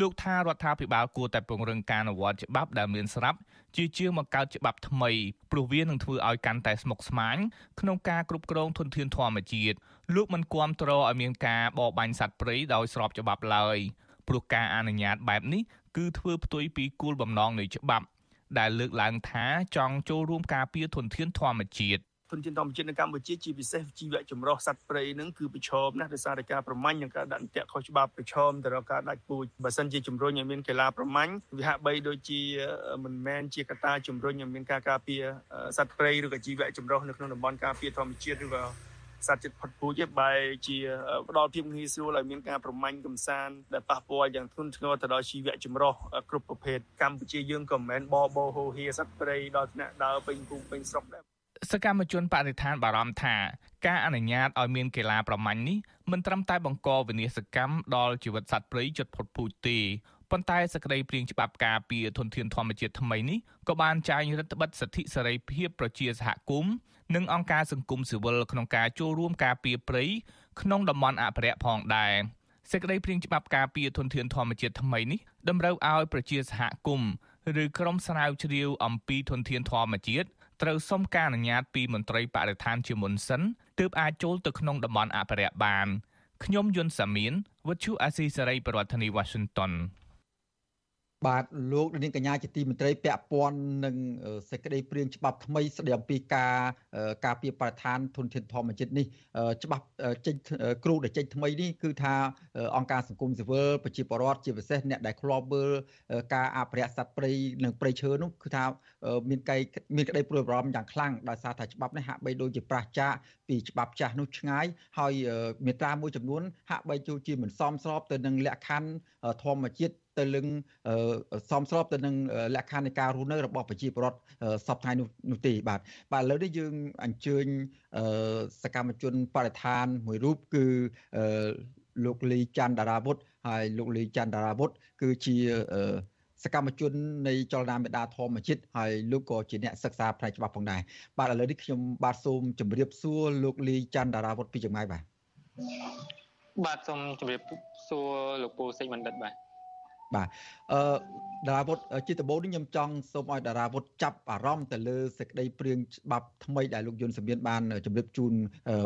Speaker 9: លោកថារដ្ឋាភិបាលគួរតែពង្រឹងការអនុវត្តច្បាប់ដែលមានស្រាប់ជាជាងបង្កើតច្បាប់ថ្មីព្រោះវានឹងធ្វើឲ្យកាន់តែស្មុគស្មាញក្នុងការគ្រប់គ្រងធនធានធម្មជាតិលោកមិនគាំទ្រឲ្យមានការបរបាញ់សត្វព្រៃដោយស្របច្បាប់ឡើយព្រោះការអនុញ្ញាតបែបនេះគឺធ្វើផ្ទុយពីគោលបំណងនៃច្បាប់ ដែលលើកឡើងថាចង់ចូលរួមការពារធនធានធម្មជាតិ
Speaker 11: ធនធានធម្មជាតិនៅកម្ពុជាជាពិសេសជីវៈចម្រុះសត្វព្រៃនឹងគឺប្រឈមណាស់ដោយសារតែការប្រមាញ់និងការដាក់អន្ទាក់ខុសច្បាប់ប្រឈមទៅរកការដាច់ពូជបើសិនជាជំរុញឲ្យមានកីឡាប្រមាញ់វាហាក់បីដូចជាមិនមែនជាកត្តាជំរុញឲ្យមានការការពារសត្វព្រៃឬក៏ជីវៈចម្រុះនៅក្នុងតំបន់ការពារធម្មជាតិឬក៏សត្វចិត្តផុតពូជបែរជាផ្ដល់ភាពងាយស្រួលឲ្យមានការប្រមាញ់កំសាន្តដែលប៉ះពាល់យ៉ាងធ្ងន់ធ្ងរទៅដល់ជីវៈចម្រុះគ្រប់ប្រភេទកម្ពុជាយើងក៏មិនមែនបបោហូហៀសត្វព្រៃដល់ថ្នាក់ដើរពេញភូមិពេញស្រុកដែរ
Speaker 9: សកម្មជនបរិស្ថានបារម្ភថាការអនុញ្ញាតឲ្យមានកីឡាប្រមាញ់នេះមិនត្រឹមតែបង្កវិនាសកម្មដល់ជីវិតសត្វព្រៃជិតផុតពូជទេប៉ុន្តែសក្តីព្រៀងច្បាប់ការពារធនធានធម្មជាតិថ្មីនេះក៏បានចែងរដ្ឋបិទសិទ្ធិសេរីភាពប្រជាសហគមន៍និងអង្គការសង្គមស៊ីវិលក្នុងការចូលរួមការពារព្រៃក្នុងតំបន់អភិរក្សផងដែរសេចក្តីព្រៀងច្បាប់ការពារធនធានធម្មជាតិថ្មីនេះតម្រូវឲ្យប្រជាសហគមន៍ឬក្រុមស្រាវជ្រាវអំពីធនធានធម្មជាតិ ត្រូវសុំការអនុញ្ញាតពីមន្ត្រីបរិស្ថានជាមុនសិនទើបអាចចូលទៅក្នុងតំបន់អភិរក្សបានខ្ញុំយុនសាមៀនវិទ្យុអាស៊ីសេរីប្រធានាធិបតី Washington
Speaker 1: បាទលោកនាងកញ្ញាជាទីមន្ត្រីពាក់ព័ន្ធនឹងសេចក្តីព្រាងច្បាប់ថ្មីស្តីអំពីការការពារបរិស្ថានធនធានធម្មជាតិនេះច្បាប់ចេញគ្រូដែលចេញថ្មីនេះគឺថាអង្គការសង្គមស៊ីវិលប្រជាពលរដ្ឋជាពិសេសអ្នកដែលធ្លាប់មើលការអភិរក្សសត្វព្រៃនិងព្រៃឈើនោះគឺថាមានកៃមានក្តីព្រួយបារម្ភយ៉ាងខ្លាំងដោយសារថាច្បាប់នេះហាក់បីដូចជាប្រឆាចពីច្បាប់ចាស់នោះឆ្ងាយហើយមេត្រាមួយចំនួនហាក់បីចូលជាមិនសមស្របទៅនឹងលក្ខខណ្ឌធម្មជាតិ ទៅនឹងសមស្របទៅនឹងលក្ខខណ្ឌនៃការរស់នៅរបស់ប្រជាពលរដ្ឋសពថ្ងៃនោះទេបាទបាទឥឡូវនេះយើងអញ្ជើញសកម្មជនបរិស្ថានមួយរូបគឺលោកលីច័ន្ទតារាវុធហើយលោកលីច័ន្ទតារាវុធគឺជាសកម្មជននៃចលនាមេដាធម្មជាតិហើយលោកក៏ជាអ្នកសិក្សាផ្នែកច្បាប់ផងដែរបាទឥឡូវនេះខ្ញុំបាទសូមជម្រាបសួរលោកលីច័ន្ទតារាវុធពីចម្ងាយបាទ
Speaker 10: បាទសូមជម្រាបសួរលោកពូសេចបណ្ឌិតបាទ
Speaker 1: បាទអឺតារាវុធជាដំបូងនេះខ្ញុំចង់សូមឲ្យតារាវុធចាប់អារម្មណ៍ទៅលើសេចក្តីព្រៀងច្បាប់ថ្មីដែលលោកយុនសមៀនបានជម្រាបជូន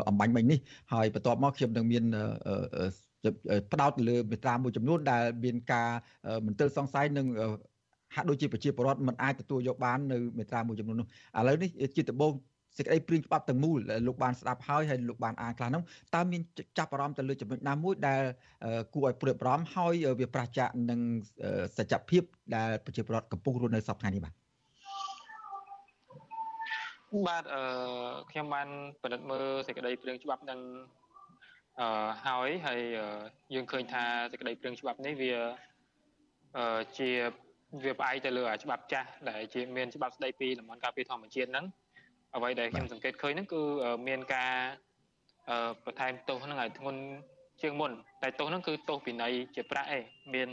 Speaker 1: អំបញ្ញមិញនេះហើយបន្ទាប់មកខ្ញុំនឹងមានផ្ដោតទៅលើមេត្រាមួយចំនួនដែលមានការមន្ទិលសង្ស័យនិងហាក់ដូចជាប្រជាពលរដ្ឋមិនអាចទទួលយកបាននៅមេត្រាមួយចំនួននោះឥឡូវនេះជាដំបូង សេចក្តីព្រៀងច្បាប់ទាំងមូលលោកបានស្ដាប់ហើយហើយលោកបានអានខ្លះហ្នឹងតើមានចាប់អារម្មណ៍ទៅលើចំណុចណាមួយដែលគួរឲ្យព្រួយបារម្ភហើយវាប្រឆាចនឹងសច្ចភាពដែលប្រជាពលរដ្ឋកំពុងរស់នៅសពថ្ងៃនេះបាទ
Speaker 10: បាទអឺខ្ញុំបានពិនិត្យមើលសេចក្តីព្រៀងច្បាប់នឹងអឺហើយហើយយើងឃើញថាសេចក្តីព្រៀងច្បាប់នេះវាអឺជាវាផ្អែកទៅលើច្បាប់ចាស់ដែលជាមានច្បាប់ស្តីពីតំបន់ការពារធម្មជាតិហ្នឹង អ្វីដែលខ្ញុំសង្កេតឃើញហ្នឹងគឺមានការបន្ថែមទោសហ្នឹងឲ្យធ្ងន់ជាងមុនតែទោសហ្នឹងគឺទោសពិន័យជាប្រាក់ឯងមាន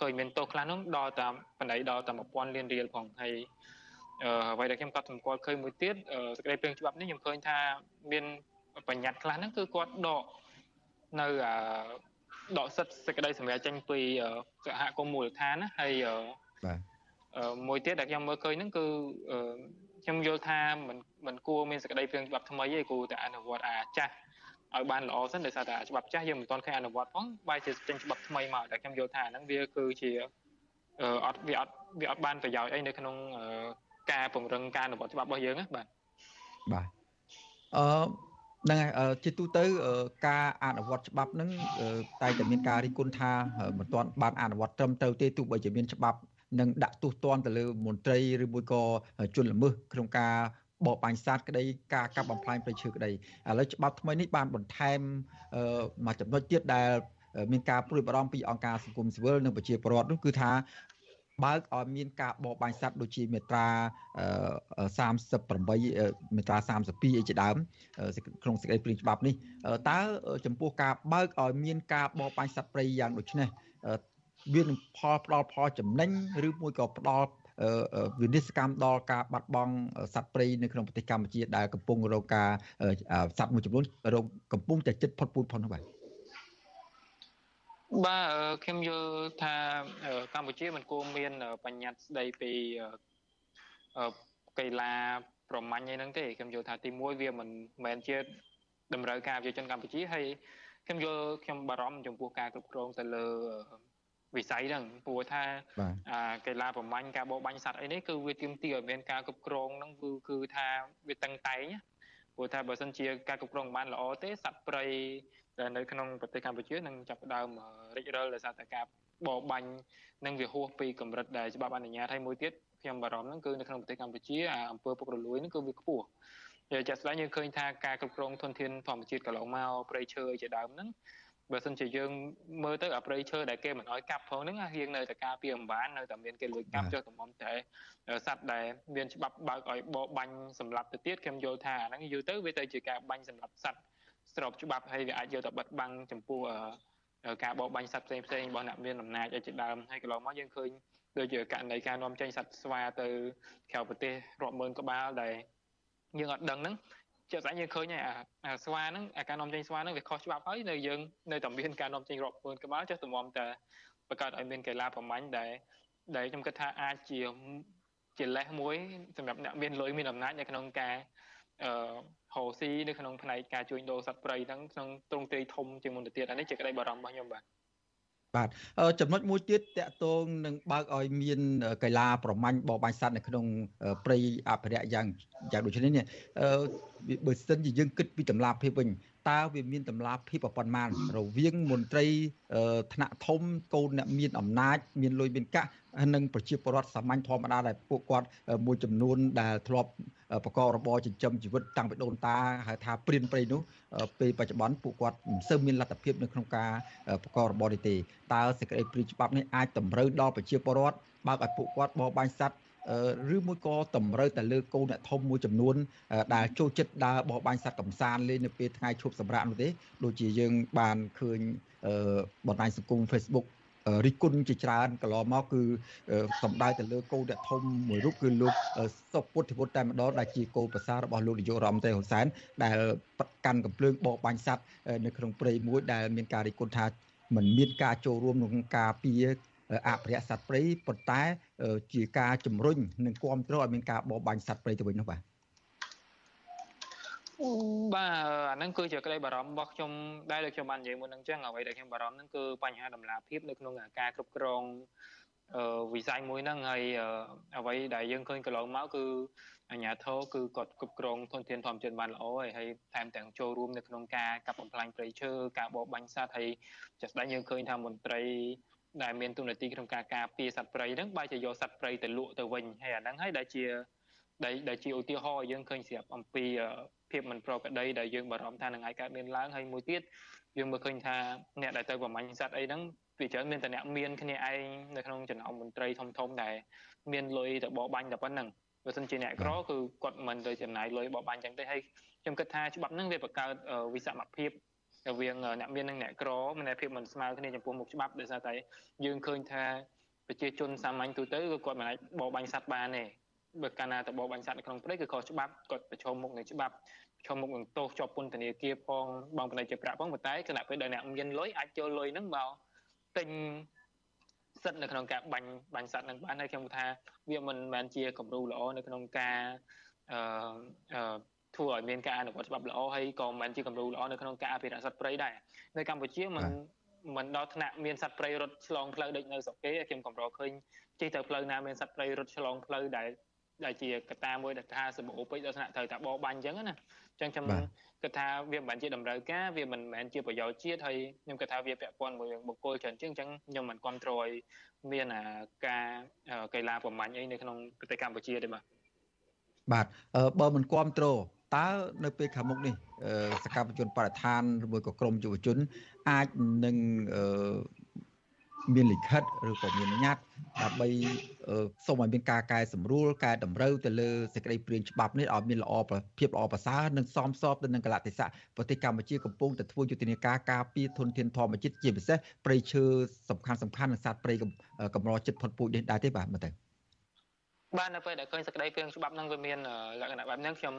Speaker 10: ឃើញមានទោសខ្លះហ្នឹងដល់តាមបណ្ដៃដល់តាម1000លានរៀលផងហើយអ្វីដែលខ្ញុំកត់សម្គាល់ឃើញមួយទៀតសេចក្តីព្រាងច្បាប់នេះខ្ញុំឃើញថាមានបញ្ញត្តិខ្លះហ្នឹងគឺគាត់ដកនៅដកសិទ្ធសេចក្តីសម្រេចចេញពីសហគមន៍មូលដ្ឋានណាហើយបាទមួយទៀតដែលខ្ញុំមើលឃើញហ្នឹងគឺ ខ្ញុំយល់ថាមិនមិនគួរមានសក្តីព្រៀងច្បាប់ថ្មីទេគួរតែអនុវត្តអាចាស់ឲ្យបានល្អសិនដោយសារតែច្បាប់ចាស់យើងមិនទាន់ឃើញអនុវត្តផងបែរជាចេញច្បាប់ថ្មីមកតែខ្ញុំយល់ថាហ្នឹងវាគឺជាអត់វាអត់វាអត់បានប្រយោជន៍អីនៅក្នុងការពង្រឹងការអនុវត្តច្បាប់របស់យើងណាបាទ
Speaker 1: បាទអឺហ្នឹងហើយជាទូទៅការអនុវត្តច្បាប់ហ្នឹងតែតែមានការរិះគន់ថាមិនទាន់បានអនុវត្តត្រឹមត្រូវទេទោះបីជាមានច្បាប់ នឹងដាក់ទោសទណ្ឌទៅលើមន្ត្រីឬមួយក៏ជនល្មើសក្នុងការបបបាញ់សត្វក្តីការកាប់បំផ្លាញព្រៃឈើក្តីឥឡូវច្បាប់ថ្មីនេះបានបន្ថែមមួយចំណុចទៀតដែលមានការព្រួយបារម្ភពីអង្គការសង្គមស៊ីវិលនិងប្រជាពលរដ្ឋនោះគឺថាបើកឲ្យមានការបបបាញ់សត្វដូចជាមេត្រា38មេត្រា32អីជាដើមក្នុងសេចក្តីព្រាងច្បាប់នេះតើចំពោះការបើកឲ្យមានការបបបាញ់សត្វព្រៃយ៉ាងដូចនេះ វានឹងផលផ្ដល់ផលចំណេញឬមួយក៏ផ្ដល់វិនិស្សកម្មដល់ការបាត់បង់សត្វព្រៃនៅក្នុងប្រទេសកម្ពុជាដែលកំពុងរងការសត្វមួយចំនួនរងកំពុងតែចិត្តផុតពូជផុតនោះបាទ
Speaker 10: បាទខ្ញុំយល់ថាកម្ពុជាមិនគួរមានបញ្ញត្តិស្ដីពីកីឡាប្រមាញ់អីហ្នឹងទេខ្ញុំយល់ថាទីមួយវាមិនមែនជាតម្រូវការប្រជាជនកម្ពុជាហើយខ្ញុំយល់ខ្ញុំបារម្ភចំពោះការគ្រប់គ្រងទៅលើ វិស័យហ្នឹងព្រោះថាកីឡាប្រមាញ់ការបោបាញ់សត្វអីនេះគឺវាទាមទារឲ្យមានការគ្រប់គ្រងហ្នឹងគឺគឺថាវាតឹងតែងព្រោះថាបើសិនជាការគ្រប់គ្រងបានល្អទេសត្វព្រៃដែលនៅក្នុងប្រទេសកម្ពុជានឹងចាប់ផ្ដើមរិចរិលដោយសារតែការបរបាញ់និងវាហួសពីកម្រិតដែលច្បាប់អនុញ្ញាតហើយមួយទៀតខ្ញុំបារម្ភហ្នឹងគឺនៅក្នុងប្រទេសកម្ពុជាអំពើពុករលួយហ្នឹងគឺវាខ្ពស់ជាក់ស្ដែងយើងឃើញថាការគ្រប់គ្រងធនធានធម្មជាតិកន្លងមកព្រៃឈើជាដើមហ្នឹង បើសិនជាយើងមើលទៅអាព្រៃឈើដែលគេមិនអោយកាប់ផងហ្នឹងរៀងនៅតែការពីអំបាននៅតែមានគេលួចកាប់ចុះតំំតែសត្វដែលមានច្បាប់បើកឲ្យបរបាញ់សម្រាប់ទៅទៀតខ្ញុំយល់ថាអាហ្នឹងយូរទៅវាទៅជាការបាញ់សម្រាប់សត្វស្របច្បាប់ហើយវាអាចយកទៅបិទបាំងចំពោះការបោបាញ់សត្វផ្សេងផ្សេងរបស់អ្នកមានអំណាចឲ្យជាដើមហើយកន្លងមកយើងឃើញដូចជាករណីការនាំចេញសត្វស្វាទៅក្រៅប្រទេសរាប់ម៉ឺនក្បាលដែលយើងអត់ដឹងហ្នឹង ជាក់ស្ដែងយើងឃើញហើយអាស្វាហ្នឹងអាការនាំចេញស្វាហ្នឹងវាខុសច្បាប់ហើយនៅយើងនៅតែមានការនាំចេញរាប់ម៉ឺនក្បាលចុះតម្រាំតែបង្កើតឲ្យមានកីឡាប្រមាញ់ដែលដែលខ្ញុំគិតថាអាចជាជាលេសមួយសម្រាប់អ្នកមានលុយមានអំណាចនៅក្នុងការអឺហូស៊ីនៅក្នុងផ្នែកការជួញដូរសត្វព្រៃហ្នឹងក្នុងទ្រង់ទ្រាយធំជាងមុនទៅទៀតអានេះជាក្តីបារម្ភរបស់ខ្ញុំបាទ
Speaker 1: បាទចំណុចមួយទៀតតកតងនឹងបើកឲ្យមានកីឡាប្រមាញ់បបាញ់សត្វនៅក្នុងព្រៃអភិរក្សយ៉ាងយ៉ាងដូចនេះនេះបើសិនជាយើងគិតពីតម្លាភាពវិញ តើវាមានតម្លាភាពប៉ុន្មានរវាងមន្ត្រីថ្នាក់ធំកូនអ្នកមានអំណាច មានលុយមានកាក់និងប្រជាពលរដ្ឋសាមញ្ញធម្មតាដែលពួកគាត់មួយចំនួនដែលធ្លាប់បកករបរចិញ្ចឹមជីវិតតាំងពីដូនតាហៅថាព្រានព្រៃនោះពេលបច្ចុប្បន្នពួកគាត់មិនសូវមានលទ្ធភាពនៅក្នុងការបកករបរនេះទេតើសេចក្តីព្រាច្បាប់នេះអាចតម្រូវដល់ប្រជាពលរដ្ឋបើកឲ្យពួកគាត់បរបាញ់សត្វ ឬមួយក៏តម្រូវតែលើកូនអ្នកធំមួយចំនួនដែលចូលចិត្តដើរបរបាញ់សត្វកំសាន្តលេងនៅពេលថ្ងៃឈប់សម្រាកនោះទេដូចជាយើងបានឃើញបណ្ដាញសង្គម Facebook រិះគន់ជាច្រើនកន្លងមកគឺសំដៅទៅលើគោលអ្នកធំមួយរូបគឺលោកសុពុទ្ធិវុត្តតែម្ដងដែលជាគោលប្រសារបស់លោកនាយករដ្ឋមន្ត្រីហ៊ុនសែនដែលកាន់កំភ្លើងបោកបាញ់សัตว์នៅក្នុងព្រៃមួយដែលមានការរិះគន់ថាមិនមានការចូលរួមក្នុងការពារ អភិរក្សសត្វព្រៃប៉ុន្តែ ជាការជំរុញនិងគ្រប់គ្រងឲ្យមានការបរបាញ់សត្វព្រៃទៅវិញនោះបាទ
Speaker 10: បាទអាហ្នឹងគឺជាក្តីបារម្ភរបស់ខ្ញុំដែលដូចខ្ញុំបាននិយាយមុនហ្នឹងចឹងអ្វីដែលខ្ញុំបារម្ភហ្នឹងគឺបញ្ហាដំណាភាពនៅក្នុងការគ្រប់គ្រងវិស័យមួយហ្នឹងហើយអ្វីដែលយើងឃើញកន្លងមកគឺអាញាធរគឺគាត់គ្រប់គ្រងធនធានធម្មជាតិបានល្អហើយហើយថែមទាំងចូលរួមនៅក្នុងការកាប់បំផ្លាញព្រៃឈើការបរបាញ់សត្វហើយចាស់ស្ដេចយើងឃើញថាមន្ត្រី ដែលមានទូនាទីក្នុងការការពារសត្វព្រៃហ្នឹងបែរជាយកសត្វព្រៃទៅលក់ទៅវិញហើយអាហ្នឹងហើយដែលជាដែលដែលជាឧទាហរណ៍យើងឃើញស្រាប់អំពីភាពមិនប្រក្រតីដែលយើងបារម្ភថានឹងអាចកើតមានឡើងហើយមួយទៀតយើងមើលឃើញថាអ្នកដែលទៅប្រមាញ់សត្វអីហ្នឹងពីច្រើនមានតែអ្នកមានគ្នាឯងនៅក្នុងចំណោមមន្ត្រីធំធំដែលមានលុយទៅបបបាញ់តែប៉ុណ្្នឹងបើមិនជាអ្នកក្រគឺគាត់មិនទៅចំណាយលុយបបបាញ់ចឹងទេហើយខ្ញុំគិតថាច្បាប់ហ្នឹងវាបង្កើតវិសមភាព រវាងអ្នកមាននិងអ្នកក្រមានភាពមិនស្មើគ្នាចំពោះមុខច្បាប់ដោយសារតែយើងឃើញថាប្រជាជនសាមញ្ញទូទៅគឺគាត់មិនអាចបបបាញ់សត្វបានទេបើកាលណាតបបាញ់សត្វនៅក្នុងព្រៃគឺខុសច្បាប់គាត់ប្រឈមមុខនឹងច្បាប់ប្រឈមមុខនឹងទោសជាប់ពន្ធនាគារផងបងប្តីជាប្រាក់ផងប៉ុន្តែគណៈពេលដែលអ្នកមានលុយអាចចូលលុយហ្នឹងមកទិញសិទ្ធនៅក្នុងការបាញ់បាញ់សត្វនឹងបានហើយខ្ញុំថាវាមិនមែនជាគំរូល្អនៅក្នុងការអឺ ធ្វើឲ្យមានការអនុវត្តច្បាប់ល្អហើយក៏មិនមែនជាគំរូល្អនៅក្នុងការអភិរក្សសត្វព្រៃដែរនៅកម្ពុជាមិនមិនដល់ថ្នាក់មានសត្វព្រៃរត់ឆ្លងផ្លូវដូចនៅស្រុកគេខ្ញុំកំរឃើញជិះទៅផ្លូវណាមានសត្វព្រៃរត់ឆ្លងផ្លូវដែលដែលជាកត្តាមួយដែលថាសម្បូរពេកដល់ថ្នាក់ត្រូវតែបបាញ់អញ្ចឹងណាអញ្ចឹងខ្ញុំគិតថាវាមិនមែនជាតម្រូវការវាមិនមែនជាប្រយោជន៍ជាតិហើយខ្ញុំគិតថាវាពាក់ព័ន្ធមួយបុគ្គលច្រើនជាងអញ្ចឹងខ្ញុំមិនគ្រប់គ្រងឲ្យមានការកីឡាប្រមាញ់អីនៅក្នុងប្រទេសកម្ពុជាទេបាទ
Speaker 1: បាទបើមិនគ្រប់គ្រង តើនៅពេលខាងមុខនេះសកម្មជនបរិស្ថានឬមួយក៏ក្រមយុវជន អាចនឹងមានលិខិតឬក៏មានញត្តិដើម្បីសូមឲ្យមានការកែសម្រួលកែតម្រូវទៅលើសេចក្តីព្រាងច្បាប់នេះឲ្យមានល្អភាពល្អប្រសើរនិងសមស្របទៅនឹងកលៈទេសៈប្រទេសកម្ពុជាកំពុងតែធ្វើយុទ្ធនាការការពារធនធានធម្មជាតិជាពិសេសព្រៃឈើសំខាន់សំខាន់និងសត្វព្រៃកម្រចិត្តផុតពូជនេះដែរទេបាទមើលទៅ
Speaker 10: បាទនៅពេលដែលឃើញសេចក្តីព្រាងច្បាប់នឹងវាមានលក្ខណៈបែបហ្នឹងខ្ញុំ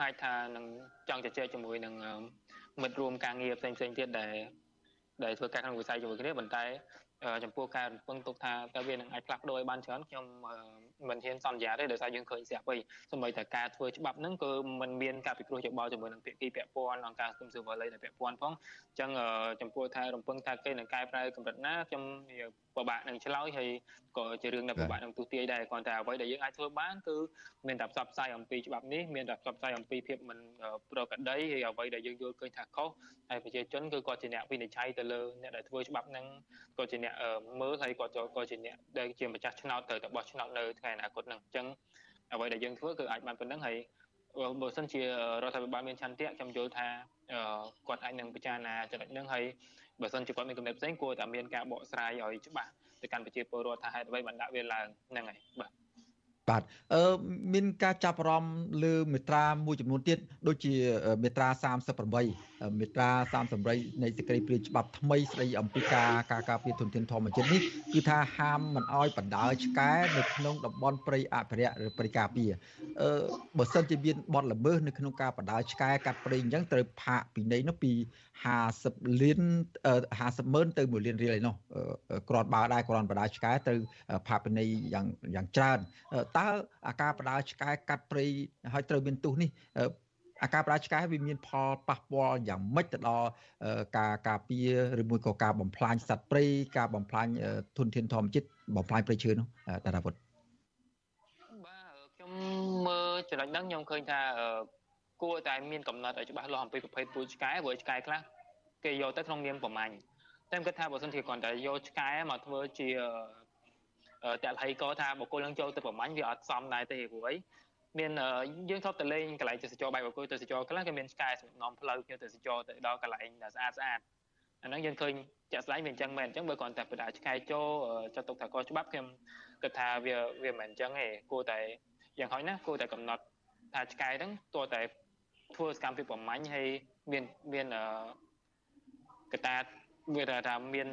Speaker 10: អាចថានឹងចង់ជជែកជាមួយនឹងមិត្តរួមការងារផ្សេងផ្សេងទៀតដែលដែលធ្វើការក្នុងវិស័យជាមួយគ្នាប៉ុន្តែចំពោះការរំពឹងទុកថាតើវានឹងអាចផ្លាស់ប្ដូរឲ្យបានច្រើនខ្ញុំមិនហ៊ានសន្យាទេដោយសារយើងឃើញស្រាប់វិញសម្បីតែការធ្វើច្បាប់ហ្នឹងគឺมันមានការពិគ្រោះយោបល់ជាមួយនឹងភាគីពាក់ព័ន្ធអង្គការសង្គមស៊ីវិលដែលពាក់ព័ន្ធផងអញ្ចឹងចំពោះថារំពឹងថាគេនឹងកែប្រែកម្រិតណាខ្ញុំពិបាកនឹងឆ្លើយហើយក៏ជារឿងដែលពិបាកនឹងទូទាយដែរគ្រាន់តែអ្វីដែលយើងអាចធ្វើបានគឺមានតែផ្សព្វផ្សាយអំពីច្បាប់នេះមានតែផ្សព្វផ្សាយអំពីភាពមិនប្រក្រតីហើយអ្វីដែលយើងយល់ឃើញថាខុសហើយប្រជាជនគឺគាត់ជាអ្នកវិនិច្ឆ័យទៅលើអ្នកដែលធ្វើច្បាប់ហ្នឹងក៏ជាអ្នកមើលហើយគាត់ក៏ជាអ្នកដែលជាម្ចាស់ឆ្នោតត្រូវតែបោះឆ្នោតនៅថ្ងៃអនាគតហ្នឹងអញ្ចឹងអ្វីដែលយើងធ្វើគឺអាចបានប៉ុណ្្នឹងហើយបើសិនជារដ្ឋាភិបាលមានឆន្ទៈខ្ញុំយល់ថាគាត់អាចនឹងពិចារណាចំណុចហ្នឹងហើយ បើសិនជាគាត់មានកំណត់ផ្សេងគួរតែមានការបកស្រាយឲ្យច្បាស់ទៅកាន់ប្រជាពលរដ្ឋថាហេតុអ្វីបានដាក់វាឡើងហ្នឹងហើយបាទ
Speaker 1: បាទអឺមានការចាប់អារម្មណ៍លើមេត្រាមួយចំនួនទៀតដូចជាមេត្រា38មេត្រា38នៃសេចក្តីព្រាងច្បាប់ថ្មីស្តីអំពីការការការពារធនធានធម្មជាតិនេះគឺថាហាមមិនអោយបណ្ដើឆ្កែនៅក្នុងតំបន់ព្រៃអភិរក្សឬព្រៃការពារអឺបើសិនជាមានបទល្មើសនៅក្នុងការបណ្ដើឆ្កែកាត់ព្រៃអញ្ចឹងត្រូវផាកពីនៃនោះពី50លាន50ម៉ឺនទៅ1លានរៀលឯនោះគ្រាន់បើដែរគ្រាន់បណ្ដើឆ្កែទៅផាកពីនៃយ៉ាងយ៉ាងច្រើនតើអាការបដាឆ្កែកាត់ព្រៃហើយត្រូវមានទោសនេះអាការបដាឆ្កែវាមានផលប៉ះពាល់យ៉ាងម៉េចទៅដល់ការការពារឬមួយក៏ការបំផ្លាញសត្វព្រៃការបំផ្លាញធនធានធម្មជាតិបំផ្លាញព្រៃឈើនោះតារាវុធ
Speaker 10: បាទខ្ញុំមើលចំណុចហ្នឹងខ្ញុំឃើញថាគួរតែមានកំណត់ឲ្យច្បាស់លាស់អំពីប្រភេទពូជឆ្កែព្រោះឆ្កែខ្លះគេយកទៅក្នុងនាមប្រមាញ់តែខ្ញុំគិតថាបើសិនជាគ្រាន់តែយកឆ្កែមកធ្វើជា តលហីក៏ថាបុគ្គលនឹងចូលទៅប្រមាញ់វាអត់សមដែរទេព្រោះអីមានយើងធ្លាប់ទៅលេងកន្លែងទេសចរបែបបុគ្គលទេសចរខ្លះគេមានឆ្កែសម្រាប់នាំផ្លូវភ្ញៀវទេសចរទៅដល់កន្លែងដែលស្អាតស្អាតអាហ្នឹងយើងឃើញជាក់ស្ដែងវាអញ្ចឹងមែនអញ្ចឹងបើគ្រាន់តែបដាឆ្កែចូលចាត់ទុកថាកច្បាប់ខ្ញុំគិតថាវាវាមិនអញ្ចឹងទេគួរតែយ៉ាងហោចណាស់គួរតែកំណត់ថាឆ្កែហ្នឹងទោះតែធ្វើសកម្មភាពប្រមាញ់ហើយមានមានកតាវាថាមាន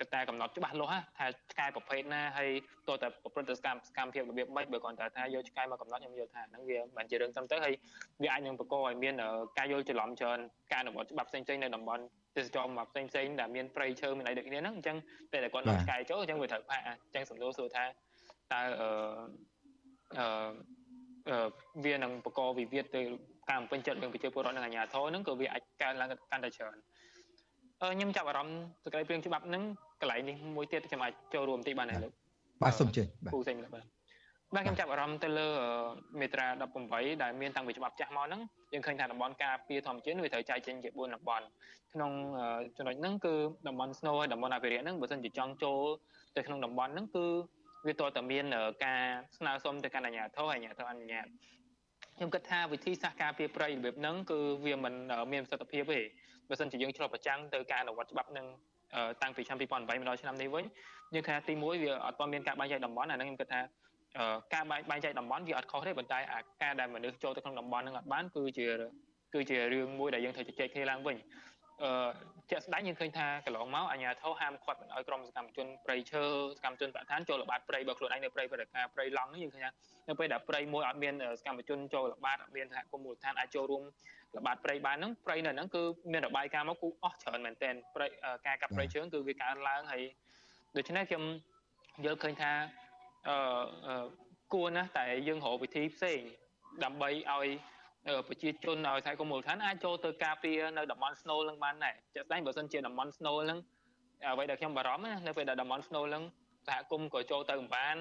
Speaker 10: កត្តាកំណត់ច្បាស់លាស់ថាឆ្កែប្រភេទណាហើយតើតើប្រព្រឹត្តសកម្មសកម្មភាពរបៀបម៉េចបើគាត់ថាយកឆ្កែមកកំណត់ខ្ញុំយល់ថាហ្នឹងវាមិនជារឿងត្រឹមត្រូវហើយវាអាចនឹងបង្កឲ្យមានការយល់ច្រឡំច្រើនការអនុវត្តច្បាប់ផ្សេងៗនៅតំបន់ទេសចរមកផ្សេងផ្សេងដែលមានព្រៃឈើមានអីដូចគ្នាហ្នឹងអញ្ចឹងតែតែគាត់នាំឆ្កែចូលអញ្ចឹងវាត្រូវផាកអញ្ចឹងសំដៅសួរថាតើអឺអឺវានឹងបង្កវិវាទទៅការបំពេញចិត្តរឿងប្រជាពលរដ្ឋនិងអាជ្ញាធរហ្នឹងក៏វាអាចកើនឡើងកាន់តែច្រើនខ្ញុំចាប់អារម្មណ៍សកម្មភាពច្បាប់ហ្នឹង កន្លែងនេះមួយទៀតខ្ញុំអាចចូលរួមបន្តិចបានទេលោក
Speaker 1: បាទសូមជឿ
Speaker 10: បាទពូសេងបាទបាទខ្ញុំចាប់អារម្មណ៍ទៅលើមេត្រា18ដែលមានតាំងពីច្បាប់ចាស់មកហ្នឹងយើងឃើញថាតំបន់ការពារធម្មជាតិវាត្រូវចែកចេញជា4តំបន់ក្នុងចំណុចហ្នឹងគឺតំបន់ snow ហើយតំបន់អភិរក្សហ្នឹងបើសិនជាចង់ចូលទៅក្នុងតំបន់ហ្នឹងគឺវាតើតមានការស្នើសុំទៅកាន់អាជ្ញាធរអាជ្ញាធរអនុញ្ញាតខ្ញុំគិតថាវិធីសាស្ត្រការពារព្រៃរបៀបហ្នឹងគឺវាមិនមានប្រសិទ្ធភាពទេបើសិនជាយើងឆ្លុះប្រចាំងទៅការអនុវត្តច្បាប់នឹង តាំងពីឆ្នាំ2008មកដល់ឆ្នាំនេះវិញយើងថាទី1វាអត់ទាន់មានការបែងចែកតំបន់អាហ្នឹងខ្ញុំគិតថាការបែងបែងចែកតំបន់វាអត់ខុសទេប៉ុន្តែអាការដែលមនុស្សចូលទៅក្នុងតំបន់ហ្នឹងអត់បានគឺជាគឺជារឿងមួយដែលយើងត្រូវជជែកគ្នាឡើងវិញអឺជាក់ស្ដែងយើងឃើញថាកន្លងមកអាជ្ញាធរហាមឃាត់មិនឲ្យក្រុមសកម្មជនប្រៃឈើសកម្មជនបរិស្ថានចូលល្បាតព្រៃបើខ្លួនឯងនៅព្រៃបរិការព្រៃឡង់នេះយើងឃើញថានៅពេលដែលព្រៃមួយអត់មានសកម្មជនចូលល្បាតអត់មានសហគមន៍មូលដ្ឋានអាចចូលរួម ល្បាតព្រៃបានហ្នឹងព្រៃនៅហ្នឹងគឺមានរបាយការណ៍មកគូអស់ច្រើនមែនទែនព្រៃការកាប់ព្រៃឈើគឺវាកើនឡើងហើយដូច្នេះខ្ញុំយល់ឃើញថាអឺគួរណាស់តែយើងរកវិធីផ្សេងដើម្បីឲ្យប្រជាជនឲ្យសហគមន៍មូលដ្ឋានអាចចូលទៅការពារនៅតំបន់ snow នឹងបានដែរជាក់ស្ដែងបើសិនជាតំបន់ snow នឹងអ្វីដែលខ្ញុំបារម្ភណានៅពេលដែលតំបន់ snow នឹងសហគមន៍ក៏ចូលទៅមិនបាន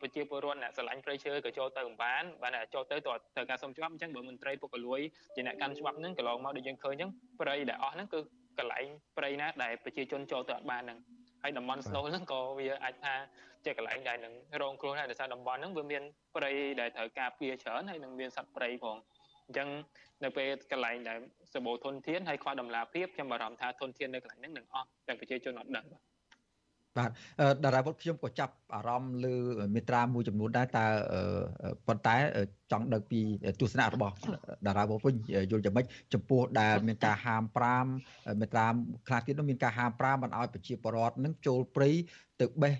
Speaker 10: ប្រជាពលរដ្ឋអ្នកស្រឡាញ់ព្រៃឈើក៏ចូលទៅមិនបានបានចូលទៅទៅទៅការសុំច្បាប់អញ្ចឹងបើមន្ត្រីពុករលួយជាអ្នកកាន់ច្បាប់ហ្នឹងកន្លងមកដូចយើងឃើញអញ្ចឹងព្រៃដែលអស់ហ្នឹងគឺកន្លែងព្រៃណាដែលប្រជាជនចូលទៅអត់បានហ្នឹងហើយតំបន់ snow ហ្នឹងក៏វាអាចថាជាកន្លែងដែលនឹងរងគ្រោះដែរដោយសារតំបន់ហ្នឹងវាមានព្រៃដែលត្រូវការពារច្រើនហើយនឹងមានសត្វព្រៃផងអញ្ចឹងនៅពេលកន្លែងដែលសបោធនធានហើយខ្វះដំណាភាពខ្ញុំបារម្ភថាធនធាននៅកន្លែងហ្នឹងនឹងអស់ទាំងប្រជាជនអត់ដឹងបាទ
Speaker 1: បាទតារាវុធខ្ញុំក៏ចាប់អារម្មណ៍លើមេត្រាមួយចំនួនដែរតើប៉ុន្តែចង់ដឹងពីទស្សនៈរបស់តារាវុធវិញយល់យ៉ាងម៉េចចំពោះដែលមានការហាម5មេត្រាខ្លះទៀតនោះមានការហាម5មិនឲ្យប្រជាពលរដ្ឋនឹងចូលព្រៃទៅបេះ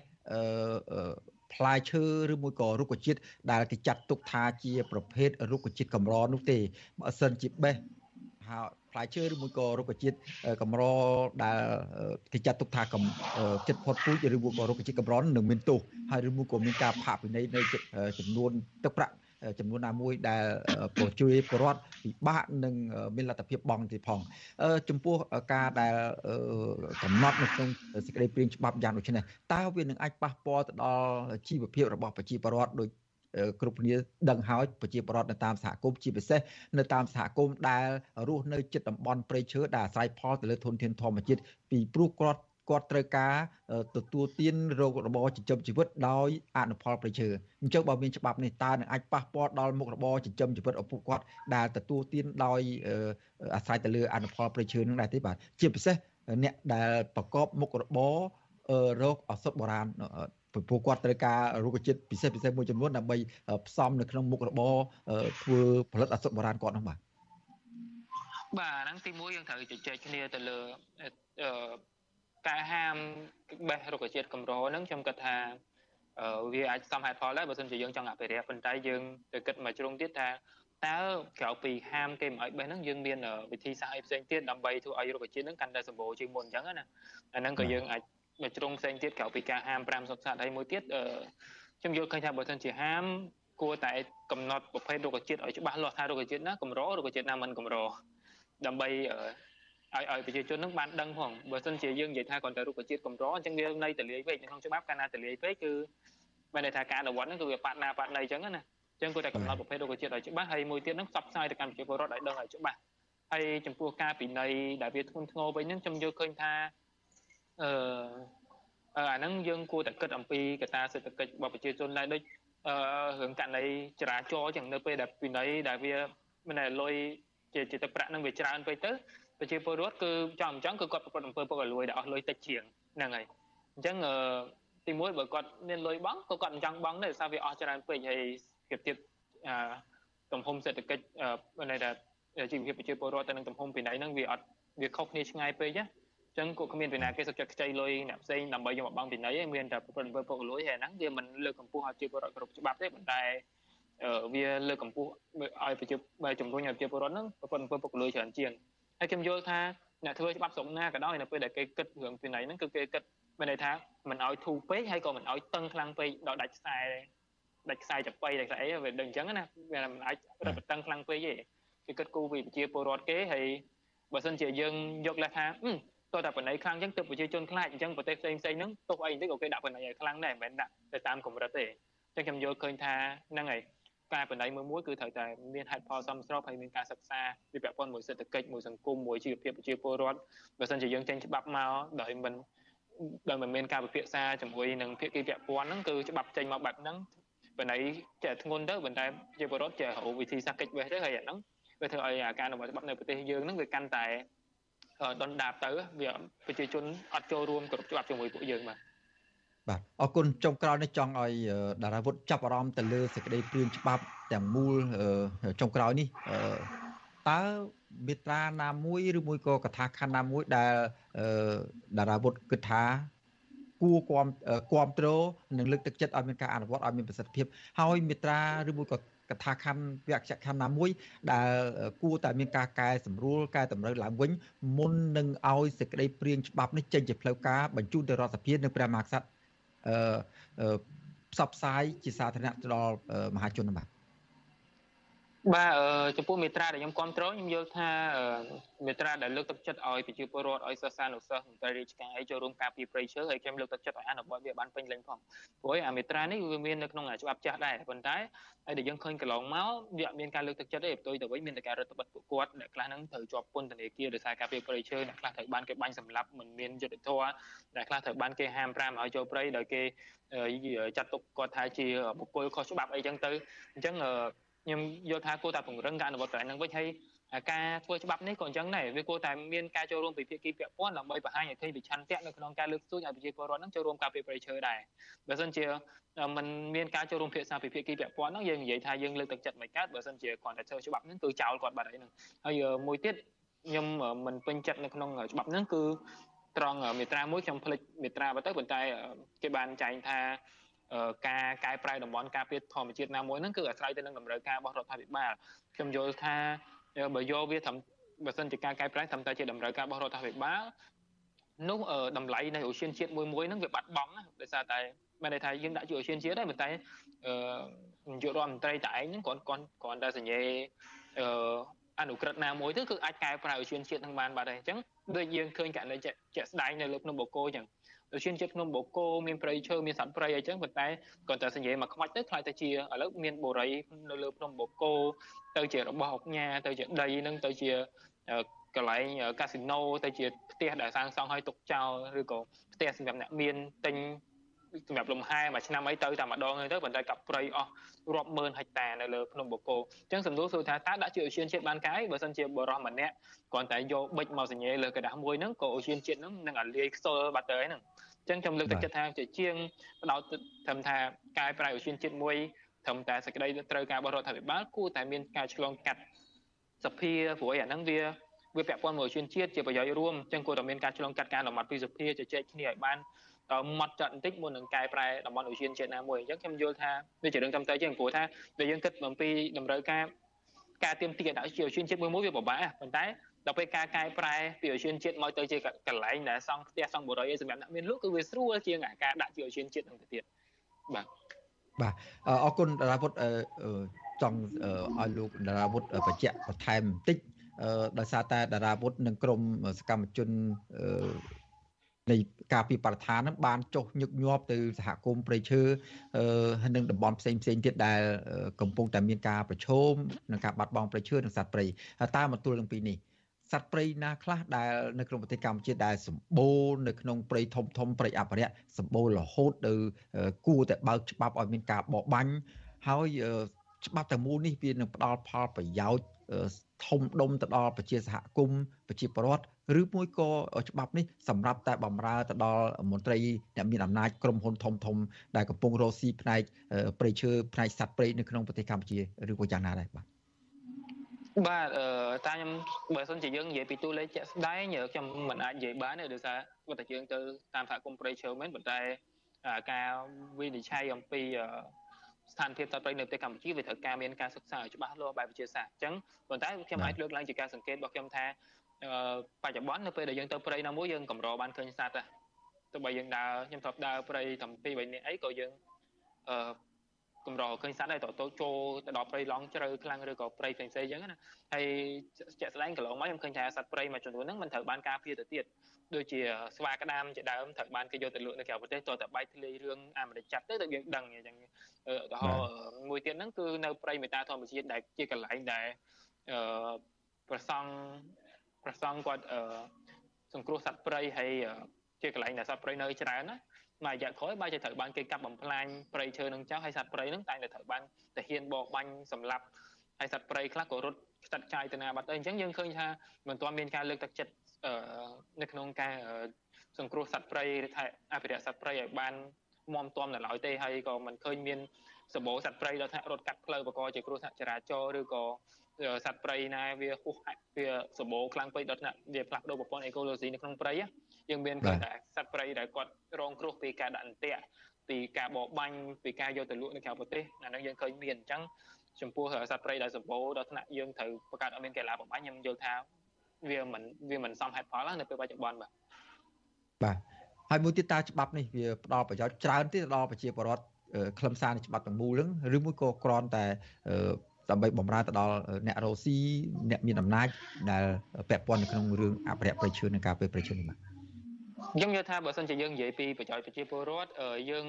Speaker 1: ផ្លែឈើឬមួយក៏រុក្ខជាតិដែលគេចាត់ទុកថាជាប្រភេទរុក្ខជាតិកម្រនោះទេបើសិនជាបេះ ហើយផ្លែឈើឬមួយក៏រុក្ខជាតិកម្រដែលគេចាត់ទុកថាកំចិត្តផុតពូជឬមួយក៏រុក្ខជាតិកម្រនឹងមានទោសហើយឬមួយក៏មានការផាកពិន័យនៅចំនួនទឹកប្រាក់ចំនួនណាមួយដែលប្រជួយប្រវត្តិពិបាកនឹងមានលទ្ធភាពបង់ទៀតផងចំពោះការដែលកំណត់នៅក្នុងសេចក្តីព្រាងច្បាប់យ៉ាងដូចនេះតើវានឹងអាចប៉ះពាល់ទៅដល់ជីវភាពរបស់ប្រជាពលរដ្ឋដូច គ្រប់គ្នាដឹងហើយប្រជាពលរដ្ឋនៅតាមសហគមន៍ជាពិសេសនៅតាមសហគមន៍ដែលរស់នៅជិតតំបន់ព្រៃឈើដែលអាស្រ័យផលទៅលើធនធានធម្មជាតិពីព្រោះគាត់គាត់ត្រូវការទទួលទានរោគរបរចិញ្ចឹមជីវិតដោយអនុផលប្រជើអញ្ចឹងបើមានច្បាប់នេះតើនឹងអាចប៉ះពាល់ដល់មុខរបរចិញ្ចឹមជីវិតរបស់ពួកគាត់ដែលទទួលទានដោយអាស្រ័យទៅលើអនុផលប្រជើនឹងដែរទេបាទជាពិសេសអ្នកដែលប្រកបមុខរបររោគឱសថបុរាណ ពួកគាត់ត្រូវការរុក្ខជាតិពិសេសពិសេសមួយចំនួនដើម្បីផ្សំនៅក្នុងមុខរបរធ្វើផលិតឱសថបុរាណគាត់នោះបាទ
Speaker 10: បាទហ្នឹងទីមួយយើងត្រូវជជែកគ្នាទៅលើការហាមបេះរុក្ខជាតិកម្រហ្នឹងខ្ញុំគិតថាវាអាចសមហេតុផលដែរបើមិនជាយើងចង់អភិរក្សប៉ុន្តែយើងទៅគិតមកជ្រុងទៀតថាតើក្រៅពីហាមគេមិនឲ្យបេះហ្នឹងយើងមានវិធីសាស្ត្រអីផ្សេងទៀតដើម្បីធ្វើឲ្យរុក្ខជាតិហ្នឹងកាន់តែសម្បូរជាងមុនអញ្ចឹងណាអាហ្នឹងក៏យើងអាចមួយ ជ្រុងផ្សេងទៀតក្រៅពីការហាម5សុខសាស្ត្រហើយមួយទៀតខ្ញុំយល់ឃើញថាបើមិនជាហាមគួរតែកំណត់ប្រភេទរុក្ខជាតិឲ្យច្បាស់លាស់ថារុក្ខជាតិណាកម្ររុក្ខជាតិណាមិនកម្រដើម្បីឲ្យឲ្យប្រជាជននឹងបានដឹងផងបើមិនជាយើងនិយាយថាគ្រាន់តែរុក្ខជាតិកម្រអញ្ចឹងវានៅតលាយពេកនៅក្នុងច្បាប់កាលណាតលាយពេកគឺមានន័យថាការអនុវត្តហ្នឹងគឺវាបាត់ណាបាត់ណីអញ្ចឹងណាអញ្ចឹងគួរតែកំណត់ប្រភេទរុក្ខជាតិឲ្យច្បាស់ហើយមួយទៀតហ្នឹងផ្សព្វផ្សាយទៅកាន់ប្រជាពលរដ្ឋឲ្យដឹងឲ្យច្បាស់ហើយចំពោះការពិន័យដែលវាធ្ងន់ធ្ងរវិញហ្នឹងខ្ញុំយល់ឃើញថា អឺអាហ្នឹងយើងគួរតែគិតអំពីកត្តាសេដ្ឋកិច្ចរបស់ប្រជាជនដែរដូចអឺរឿងករណីចរាចរណ៍ចឹងនៅពេលដែលពិន័យដែលវាមិនដែលលុយជាជាទឹកប្រាក់នឹងវាច្រើនពេកទៅប្រជាពលរដ្ឋគឺចង់អញ្ចឹងគឺគាត់ប្រព្រឹត្តអំពើពុករលួយដែលអស់លុយតិចជាងហ្នឹងហើយអញ្ចឹងអឺទីមួយបើគាត់មានលុយបង់ក៏គាត់មិនចង់បង់ដែរសារវាអស់ច្រើនពេកហើយពីទៀតអឺទំហំសេដ្ឋកិច្ចអឺន័យថាជីវភាពប្រជាពលរដ្ឋទៅនឹងទំហំពីណៃហ្នឹងវាអត់វាខុសគ្នាឆ្ងាយពេកណា ចឹងគាត់គ្មានពីណាគេសុខចិត្តខ្ចីលុយអ្នកផ្សេងដើម្បីយកមកបង់ពីណីឯងមានតែប្រពន្ធពុកលុយហើយហ្នឹងវាមិនលើកកម្ពស់ឲ្យជាពលរដ្ឋគ្រប់ច្បាប់ទេប៉ុន្តែវាលើកកម្ពស់ឲ្យប្រជាជំរុញឲ្យប្រជាពលរដ្ឋហ្នឹងប្រពន្ធពុកលុយច្រើនជាងហើយខ្ញុំយល់ថាអ្នកធ្វើច្បាប់ស្រុកណាក៏ដោយនៅពេលដែលគេគិតរឿងពីណីហ្នឹងគឺគេគិតមានន័យថាមិនឲ្យធូរពេកហើយក៏មិនឲ្យតឹងខ្លាំងពេកដល់ដាច់ខ្សែដាច់ខ្សែចប៉ីដាច់ខ្សែអីវាដឹងអញ្ចឹងណាវាមិនអាចរឹតបន្តឹងខ្លាំងពេកទេគេគិតគូពីប្រជាពលរដ្ឋគេហើយបើសិនជាយើងយកលេសថា តើតែបណៃខ្លាំងអញ្ចឹងទើបប្រជាជនខ្លាចអញ្ចឹងប្រទេសផ្សេងផ្សេងហ្នឹងទោះអីទៅក៏គេដាក់បណៃឲ្យខ្លាំងដែរមិនមែនដាក់ទៅតាមកម្រិតទេអញ្ចឹងខ្ញុំយល់ឃើញថាហ្នឹងហើយការបណៃមួយមួយគឺត្រូវតែមានហេតុផលសមស្របហើយមានការសិក្សាពីពាក់ព័ន្ធមួយសេដ្ឋកិច្ចមួយសង្គមមួយជីវភាពប្រជាពលរដ្ឋបើមិនជាយើងចេញច្បាប់មកដោយមិនដោយមិនមានការពិភាក្សាជាមួយនឹងភាគីពាក់ព័ន្ធហ្នឹងគឺច្បាប់ចេញមកបែបហ្នឹងបណៃចេះធ្ងន់ទៅប៉ុន្តែជាពលរដ្ឋចេះរកវិធីសាស្ត្រកិច្ចវេះទៅហើយអាហ្នឹងវាធ្វើឲ្យការអនុវត្តច្បាប់នៅប្រទេសយើងហ្នឹងវាកាន់តែ ដុនដាបទៅវាប្រជាជនអត់ចូលរួមគ្រប់ច្បាប់ជាមួយពួកយើងបាទ
Speaker 1: បាទអរគុណចុងក្រោយនេះចង់ឲ្យតារាវុធចាប់អារម្មណ៍ទៅលើសេចក្តីព្រាងច្បាប់ទាំងមូលចុងក្រោយនេះតើមេត្រាណាមួយឬមួយក៏កថាខណ្ឌណាមួយដែលតារាវុធគិតថាគួរគាំគាំទ្រនិងលើកទឹកចិត្តឲ្យមានការអនុវត្តឲ្យមានប្រសិទ្ធភាពហើយមេត្រាឬមួយក៏ កថាខណ្ឌវគ្គខណ្ឌណាមួយ ដែលគួរតែមានការកែសម្រួលកែតម្រូវឡើងវិញមុននឹងឲ្យសេចក្តីព្រាងច្បាប់នេះចេញជាផ្លូវការបញ្ជូនទៅរដ្ឋសភានិងព្រះមហាក្សត្រអឺផ្សព្វផ្សាយជាសាធារណៈទៅដល់មហាជនបាទ
Speaker 10: បាទចំពោះមេត្រាដែលខ្ញុំគ្រប់គ្រងខ្ញុំយល់ថាមេត្រាដែលលើកទឹកចិត្តឲ្យប្រជាពលរដ្ឋឲ្យសិស្សានុសិស្សមន្ត្រីរាជការឲ្យចូលរួមការពារព្រៃឈើហើយខ្ញុំលើកទឹកចិត្តឲ្យអនុវត្តវាបានពេញលេញផងព្រោះអាមេត្រានេះវាមាននៅក្នុងច្បាប់ចាស់ដែរប៉ុន្តែហើយដែលយើងឃើញកន្លងមកវាអត់មានការលើកទឹកចិត្តទេផ្ទុយទៅវិញមានតែការរឹតបន្តឹងពួកគាត់អ្នកខ្លះហ្នឹងត្រូវជាប់ពន្ធនាគារដោយសារការពារព្រៃឈើអ្នកខ្លះត្រូវបានគេបាញ់សម្លាប់មិនមានយុត្តិធម៌អ្នកខ្លះត្រូវបានគេហាម5ឲ្យចូលព្រៃដោយគេចាត់ទុកគាត់ថាជាបុគ្គលខុសច្បាប់អីចឹងទៅអញ្ចឹង ខ្ញុំយល់ថាគួរតែពង្រឹងការអនុវត្តកន្លែងហ្នឹងវិញហើយការធ្វើច្បាប់នេះក៏អញ្ចឹងដែរវាគួរតែមានការចូលរួមពីភាគីពាក់ព័ន្ធដើម្បីបង្ហាញឲ្យឃើញពីឆន្ទៈនៅក្នុងការលើកស្ទួយឲ្យប្រជាពលរដ្ឋហ្នឹងចូលរួមការពារប្រៃឈើដែរបើមិនជាมันមានការចូលរួមភាសាពីភាគីពាក់ព័ន្ធហ្នឹងយើងនិយាយថាយើងលើកទឹកចិត្តមិនកើតបើមិនជាគាត់តែធ្វើច្បាប់ហ្នឹងគឺចោលគាត់បាត់ហើយហ្នឹងហើយមួយទៀតខ្ញុំមិនពេញចិត្តនៅក្នុងច្បាប់ហ្នឹងគឺត្រង់មេត្រាមួយខ្ញុំផ្លេចមេត្រាទៅប៉ុន្តែគេបានចែងថា ការកែប្រែតំបន់ការពារធម្មជាតិណាមួយហ្នឹងគឺអាស្រ័យទៅនឹងតម្រូវការរបស់រដ្ឋាភិបាលខ្ញុំយល់ថាបើយកវាត្រឹមបើសិនជាការកែប្រែត្រឹមតែជាតម្រូវការរបស់រដ្ឋាភិបាលនោះតម្លៃនៃអូសៀនជាតិមួយមួយហ្នឹងវាបាត់បង់ណាដោយសារតែមានន័យថាយើងដាក់ជាអូសៀនជាតិដែរប៉ុន្តែអឺនាយករដ្ឋមន្ត្រីតែឯងហ្នឹងគាត់គាត់គ្រាន់តែសញ្ញេអឺអនុក្រឹត្យណាមួយទៅគឺអាចកែប្រែអូសៀនជាតិហ្នឹងបានបាត់ហើយអញ្ចឹងដូចយើងឃើញករណីជាក់ស្ដែងនៅលើភ្នំបូកគោអញ្ចឹង ដូចជាជាតិភ្នំបូកគោមានព្រៃឈើមានសត្វព្រៃអីចឹងប៉ុន្តែគាត់តែសញ្ញេមកខ្មាច់ទៅខ្លាចទៅជាឥឡូវមានបូរីនៅលើភ្នំបូកគោទៅជារបស់អុកញ៉ាទៅជាដីនឹងទៅជាកន្លែងកាស៊ីណូទៅជាផ្ទះដែលសាងសង់ឲ្យទុកចោលឬក៏ផ្ទះសម្រាប់អ្នកមានទិញសម្រាប់លំហែមួយឆ្នាំអីទៅតែម្ដងទៅប៉ុន្តែកាប់ព្រៃអស់រាប់ម៉ឺនហិកតានៅលើភ្នំបូកគោអញ្ចឹងសំដៅសួរថាតើដាក់ជាអូសៀនជាតិបានកាយបើសិនជាបរិសម្នាក់គ្រាន់តែយកប៊ិចមកសញ្ញេលើกระดาษមួយហ្នឹងក៏អូសៀនជាតិហ្នឹងនឹងអាលាយខ្សលបាត់ទៅហ្នឹង អញ្ចឹងខ្ញុំលើកទឹកចិត្តថាជាជាងបដោតត្រឹមថាកាយប្រៃអូសៀនជាតិមួយត្រឹមតែសេចក្តីត្រូវការរបស់រដ្ឋាភិបាលគួរតែមានការឆ្លងកាត់សភាព្រោះអាហ្នឹងវាវាពាក់ព័ន្ធមួយជនជាតិជាប្រយោជន៍រួមអញ្ចឹងគួរតែមានការឆ្លងកាត់ការលំអត់ពីសភាជជែកគ្នាឲ្យបានម៉ត់ចត់បន្តិចមុននឹងកែប្រែតំបន់អូសៀនជាតិណាមួយអញ្ចឹងខ្ញុំយល់ថាវាជារឿងត្រឹមត្រូវជាងព្រោះថាបើយើងគិតអំពីតម្រូវការការទៀមទាដាក់ជាអូសៀនជាតិមួយមួយវាពិបាកប៉ុន្តែ ដល់ពេលការកែប្រែពីអូសៀនជាតិមកទៅជាកន្លែងដែលសង់ផ្ទះសង់បរិយាសម្រាប់អ្នកមានលក់គឺវាស្រួលជាងការដាក់ជាអូសៀនជាតិនឹងទៅទៀតបាទ
Speaker 1: បាទអរគុណតារាពុទ្ធចង់ឲ្យលោកតារាពុទ្ធបញ្ជាក់បន្ថែមបន្តិចដោយសារតែតារាពុទ្ធនិងក្រមសកម្មជននៃការពីបរិស្ថាននឹងបានចុះញឹកញាប់ទៅសហគមន៍ព្រៃឈើហើយនឹងតំបន់ផ្សេងផ្សេងទៀតដែលកំពុងតែមានការប្រឈមនឹងការបាត់បង់ព្រៃឈើនិងសត្វព្រៃតើមកទួលនឹងពីនេះ សត្វព្រៃណាខ្លះដែលនៅក្នុងប្រទេសកម្ពុជាដែលសម្បូរនៅក្នុងព្រៃធំធំព្រៃអភិរក្សសម្បូររហូតទៅគួរតែបើកច្បាប់ឲ្យមានការបរបាញ់ហើយច្បាប់ទាំងមូលនេះវានឹងផ្ដល់ផលប្រយោជន៍ធំដុំទៅដល់ប្រជាសហគមន៍ប្រជាពលរដ្ឋឬមួយក៏ច្បាប់នេះសម្រាប់តែបំរើទៅដល់មន្ត្រីអ្នកមានអំណាចក្រុមហ៊ុនធំធំដែលកំពុងរកស៊ីផ្នែកព្រៃឈើផ្នែកសត្វព្រៃនៅក្នុងប្រទេសកម្ពុជាឬក៏យ៉ាងណាដែរបាទ
Speaker 10: បាទអឺតាខ្ញុំបើសិនជាយើងនិយាយពីតួលេខជាក់ស្ដែងខ្ញុំមិនអាចនិយាយបានទេដោយសារគាត់តែយើងទៅតាមសហគមន៍ព្រៃឈើមែនប៉ុន្តែការវិនិច្ឆ័យអំពីស្ថានភាពសត្វព្រៃនៅប្រទេសកម្ពុជាវាត្រូវការមានការសិក្សាឲ្យច្បាស់លាស់បែបវិទ្យាសាស្ត្រអញ្ចឹងប៉ុន្តែខ្ញុំអាចលើកឡើងជាការសង្កេតរបស់ខ្ញុំថាបច្ចុប្បន្ននៅពេលដែលយើងទៅព្រៃណាមួយយើងកម្របានឃើញសត្វទោះបីយើងដើរខ្ញុំធ្លាប់ដើរព្រៃតាំពី3នាក់អីក៏យើងអឺ កម្រឃើញសត្វដែរតទៅចូលទៅដល់ព្រៃឡង់ជ្រៅខ្លាំងឬក៏ព្រៃផ្សេងផ្សេងអញ្ចឹងណាហើយជាក់ស្ដែងកន្លងមកខ្ញុំឃើញថាសត្វព្រៃមួយចំនួនហ្នឹងមិនត្រូវបានការពារទៅទៀតដូចជាស្វាក្តាមជាដើមត្រូវបានគេយកទៅលក់នៅក្រៅប្រទេសតតែបែកធ្លាយរឿងអាមេរិកចាប់ទៅទៅយើងដឹងអញ្ចឹងឧទាហរណ៍មួយទៀតហ្នឹងគឺនៅព្រៃមេតាធម្មជាតិដែលជាកន្លែងដែលអឺប្រសង់ប្រសង់គាត់អឺសង្គ្រោះសត្វព្រៃហើយជាកន្លែងដែលសត្វព្រៃនៅច្រើនណា មួយរយៈក្រោយបើជាត្រូវបានគេកាប់បំផ្លាញព្រៃឈើនឹងចោលហើយសត្វព្រៃនឹងតែងតែត្រូវបានទាហានបកបាញ់សម្លាប់ហើយសត្វព្រៃខ្លះក៏រត់ខ្ចាត់ចាយទៅណាបាត់ទៅអញ្ចឹងយើងឃើញថាមិនទាន់មានការលើកទឹកចិត្តនៅក្នុងការសង្គ្រោះសត្វព្រៃឬថាអភិរក្សសត្វព្រៃឲ្យបានមមទាំនៅឡើយទេហើយក៏មិនឃើញមានសម្បូរសត្វព្រៃដល់ថារត់កាត់ផ្លូវបកជាគ្រោះថ្នាក់ចរាចរណ៍ឬក៏សត្វព្រៃណាវាហួសវាសម្បូរខ្លាំងពេកដល់ថ្នាក់វាផ្លាស់ប្ដូរប្រព័ន្ធអេកូឡូស៊ីនៅក្នុងព្រៃ យើងមានគាត់តែសត្វព្រៃដែលគាត់រងគ្រោះពីការដាក់អន្ទាក់ពីការបរបាញ់ពីការយកទៅលក់នៅក្រៅប្រទេសអានោះយើងឃើញមានអញ្ចឹងចំពោះសត្វព្រៃដែលសម្បូរដល់ថ្នាក់យើងត្រូវបង្កើតឲ្យមានកីឡាបំបាញ់ខ្ញុំយល់ថាវាមិនវាមិនសមហេតុផលនៅពេលបច្ចុប្បន្នបាទ
Speaker 1: បាទហើយមួយទៀតតើច្បាប់នេះវាផ្ដល់ប្រយោជន៍ច្រើនទេដល់ប្រជាពលរដ្ឋខ្លឹមសារនៃច្បាប់ទាំងមូលហ្នឹងឬមួយក៏គ្រាន់តែដើម្បីបំរើទៅដល់អ្នករ៉ូស៊ីអ្នកមានអំណាចដែលពាក់ព័ន្ធនៅក្នុងរឿងអភិរក្សប្រៃឈើនិងការពារប្រៃឈើនេះបាទ
Speaker 10: ខ្ញុំយល់ថាបើសិនជាយើងនិយាយពីប្រយោជន៍ប្រជាពលរដ្ឋយើង